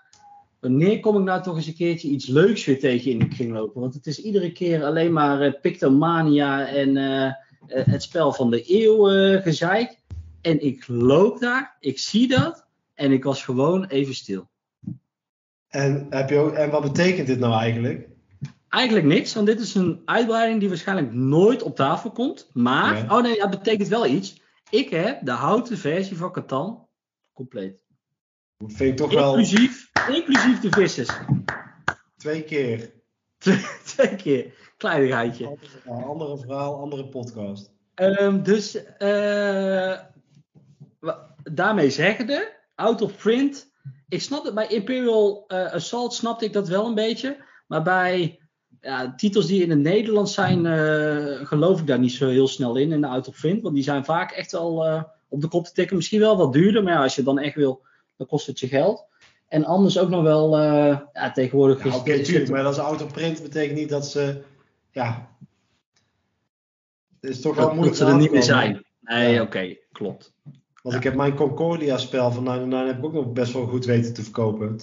wanneer kom ik nou toch eens een keertje iets leuks weer tegen in de kringlopen? Want het is iedere keer alleen maar eh, Pictomania en eh, eh, het spel van de eeuw gezeik. En ik loop daar, ik zie dat en ik was gewoon even stil. En, heb je ook, en wat betekent dit nou eigenlijk? Eigenlijk niks, want dit is een uitbreiding die waarschijnlijk nooit op tafel komt. Maar, oh nee, dat betekent wel iets. Ik heb de houten versie van Catan compleet. Vind ik toch wel Inclusief, inclusief de vissers. twee keer. Twee keer. Kleinigheidje. Andere verhaal, andere verhaal, andere podcast. Ehm, dus wa- daarmee zeggende, out of print. Ik snap het bij Imperial eh, Assault snapte ik dat wel een beetje. Maar bij ja, titels die in het Nederlands zijn, eh, geloof ik daar niet zo heel snel in, in de out of print. Want die zijn vaak echt wel eh, op de kop te tikken. Misschien wel wat duurder, maar ja, als je dan echt wil, dan kost het je geld. En anders ook nog wel, eh, ja, tegenwoordig Ja, is Oké, is tuurlijk, het- maar dat is autoprint betekent niet dat ze. Ja. Het is toch wel dat, dat moeilijk ze er niet meer zijn. Nee, Ja. oké, klopt. Want ik heb mijn Concordia-spel van 99 heb ik ook nog best wel goed weten te verkopen.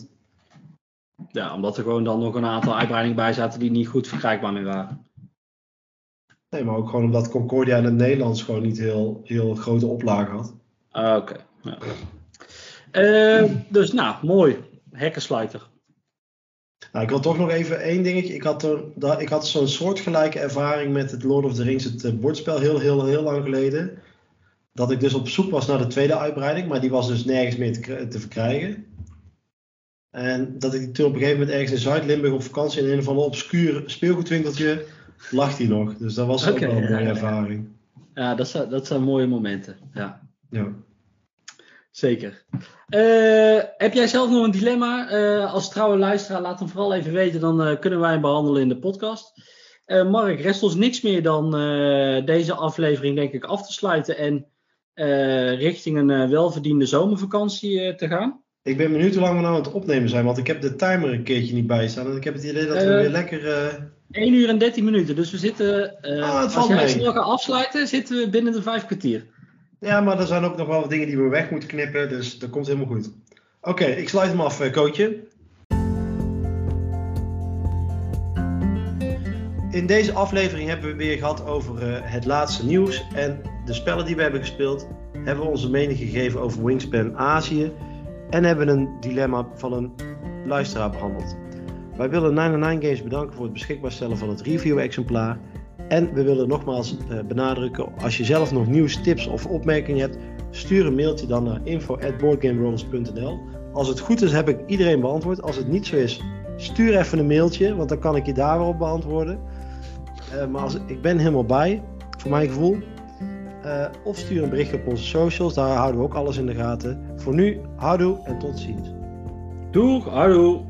Ja, omdat er gewoon dan nog een aantal uitbreidingen bij zaten die niet goed verkrijgbaar meer waren. Nee, maar ook gewoon omdat Concordia in het Nederlands gewoon niet heel, heel grote oplagen had. Ah, Oké. ja. Eh, dus nou, mooi. Hekkensluiter. Nou, ik wil toch nog even één dingetje. Ik had, da- ik had zo'n soortgelijke ervaring met het Lord of the Rings, het eh, bordspel, heel, heel, heel lang geleden. Dat ik dus op zoek was naar de tweede uitbreiding, maar die was dus nergens meer te, te verkrijgen. En dat ik toen op een gegeven moment ergens in Zuid-Limburg op vakantie in een of ander obscuur speelgoedwinkeltje lag die nog. Dus dat was ook wel een ja, mooie ja, ervaring. Ja, dat zijn, dat zijn mooie momenten. Ja, Ja. zeker. Eh, heb jij zelf nog een dilemma? Eh, als trouwe luisteraar, laat hem vooral even weten. Dan eh, kunnen wij hem behandelen in de podcast. Mark, rest ons niks meer dan deze aflevering denk ik af te sluiten. En richting een welverdiende zomervakantie te gaan. Ik ben benieuwd hoe lang we nou aan het opnemen zijn, want ik heb de timer een keertje niet bijstaan. En ik heb het idee dat we Eh, weer lekker... eh, 1 uur en 13 minuten. Dus we zitten, eh, Ah, het als valt mee. snel gaat afsluiten, zitten we binnen de vijf kwartier. Ja, maar er zijn ook nog wel wat dingen die we weg moeten knippen, dus dat komt helemaal goed. Oké, ik sluit hem af, coachje. In deze aflevering hebben we weer gehad over het laatste nieuws en de spellen die we hebben gespeeld. Hebben we onze mening gegeven over Wingspan Azië en hebben een dilemma van een luisteraar behandeld. Wij willen 99 Games bedanken voor het beschikbaar stellen van het review-exemplaar. En we willen nogmaals eh, benadrukken, als je zelf nog nieuws, tips of opmerkingen hebt, stuur een mailtje dan naar info.boardgamerollers.nl. Als het goed is, heb ik iedereen beantwoord. Als het niet zo is, stuur even een mailtje, want dan kan ik je daar op beantwoorden. Uh, maar als, ik ben helemaal bij, voor mijn gevoel. Uh, of stuur een berichtje op onze socials, daar houden we ook alles in de gaten. Voor nu, houdoe en tot ziens. Doeg, houdoe.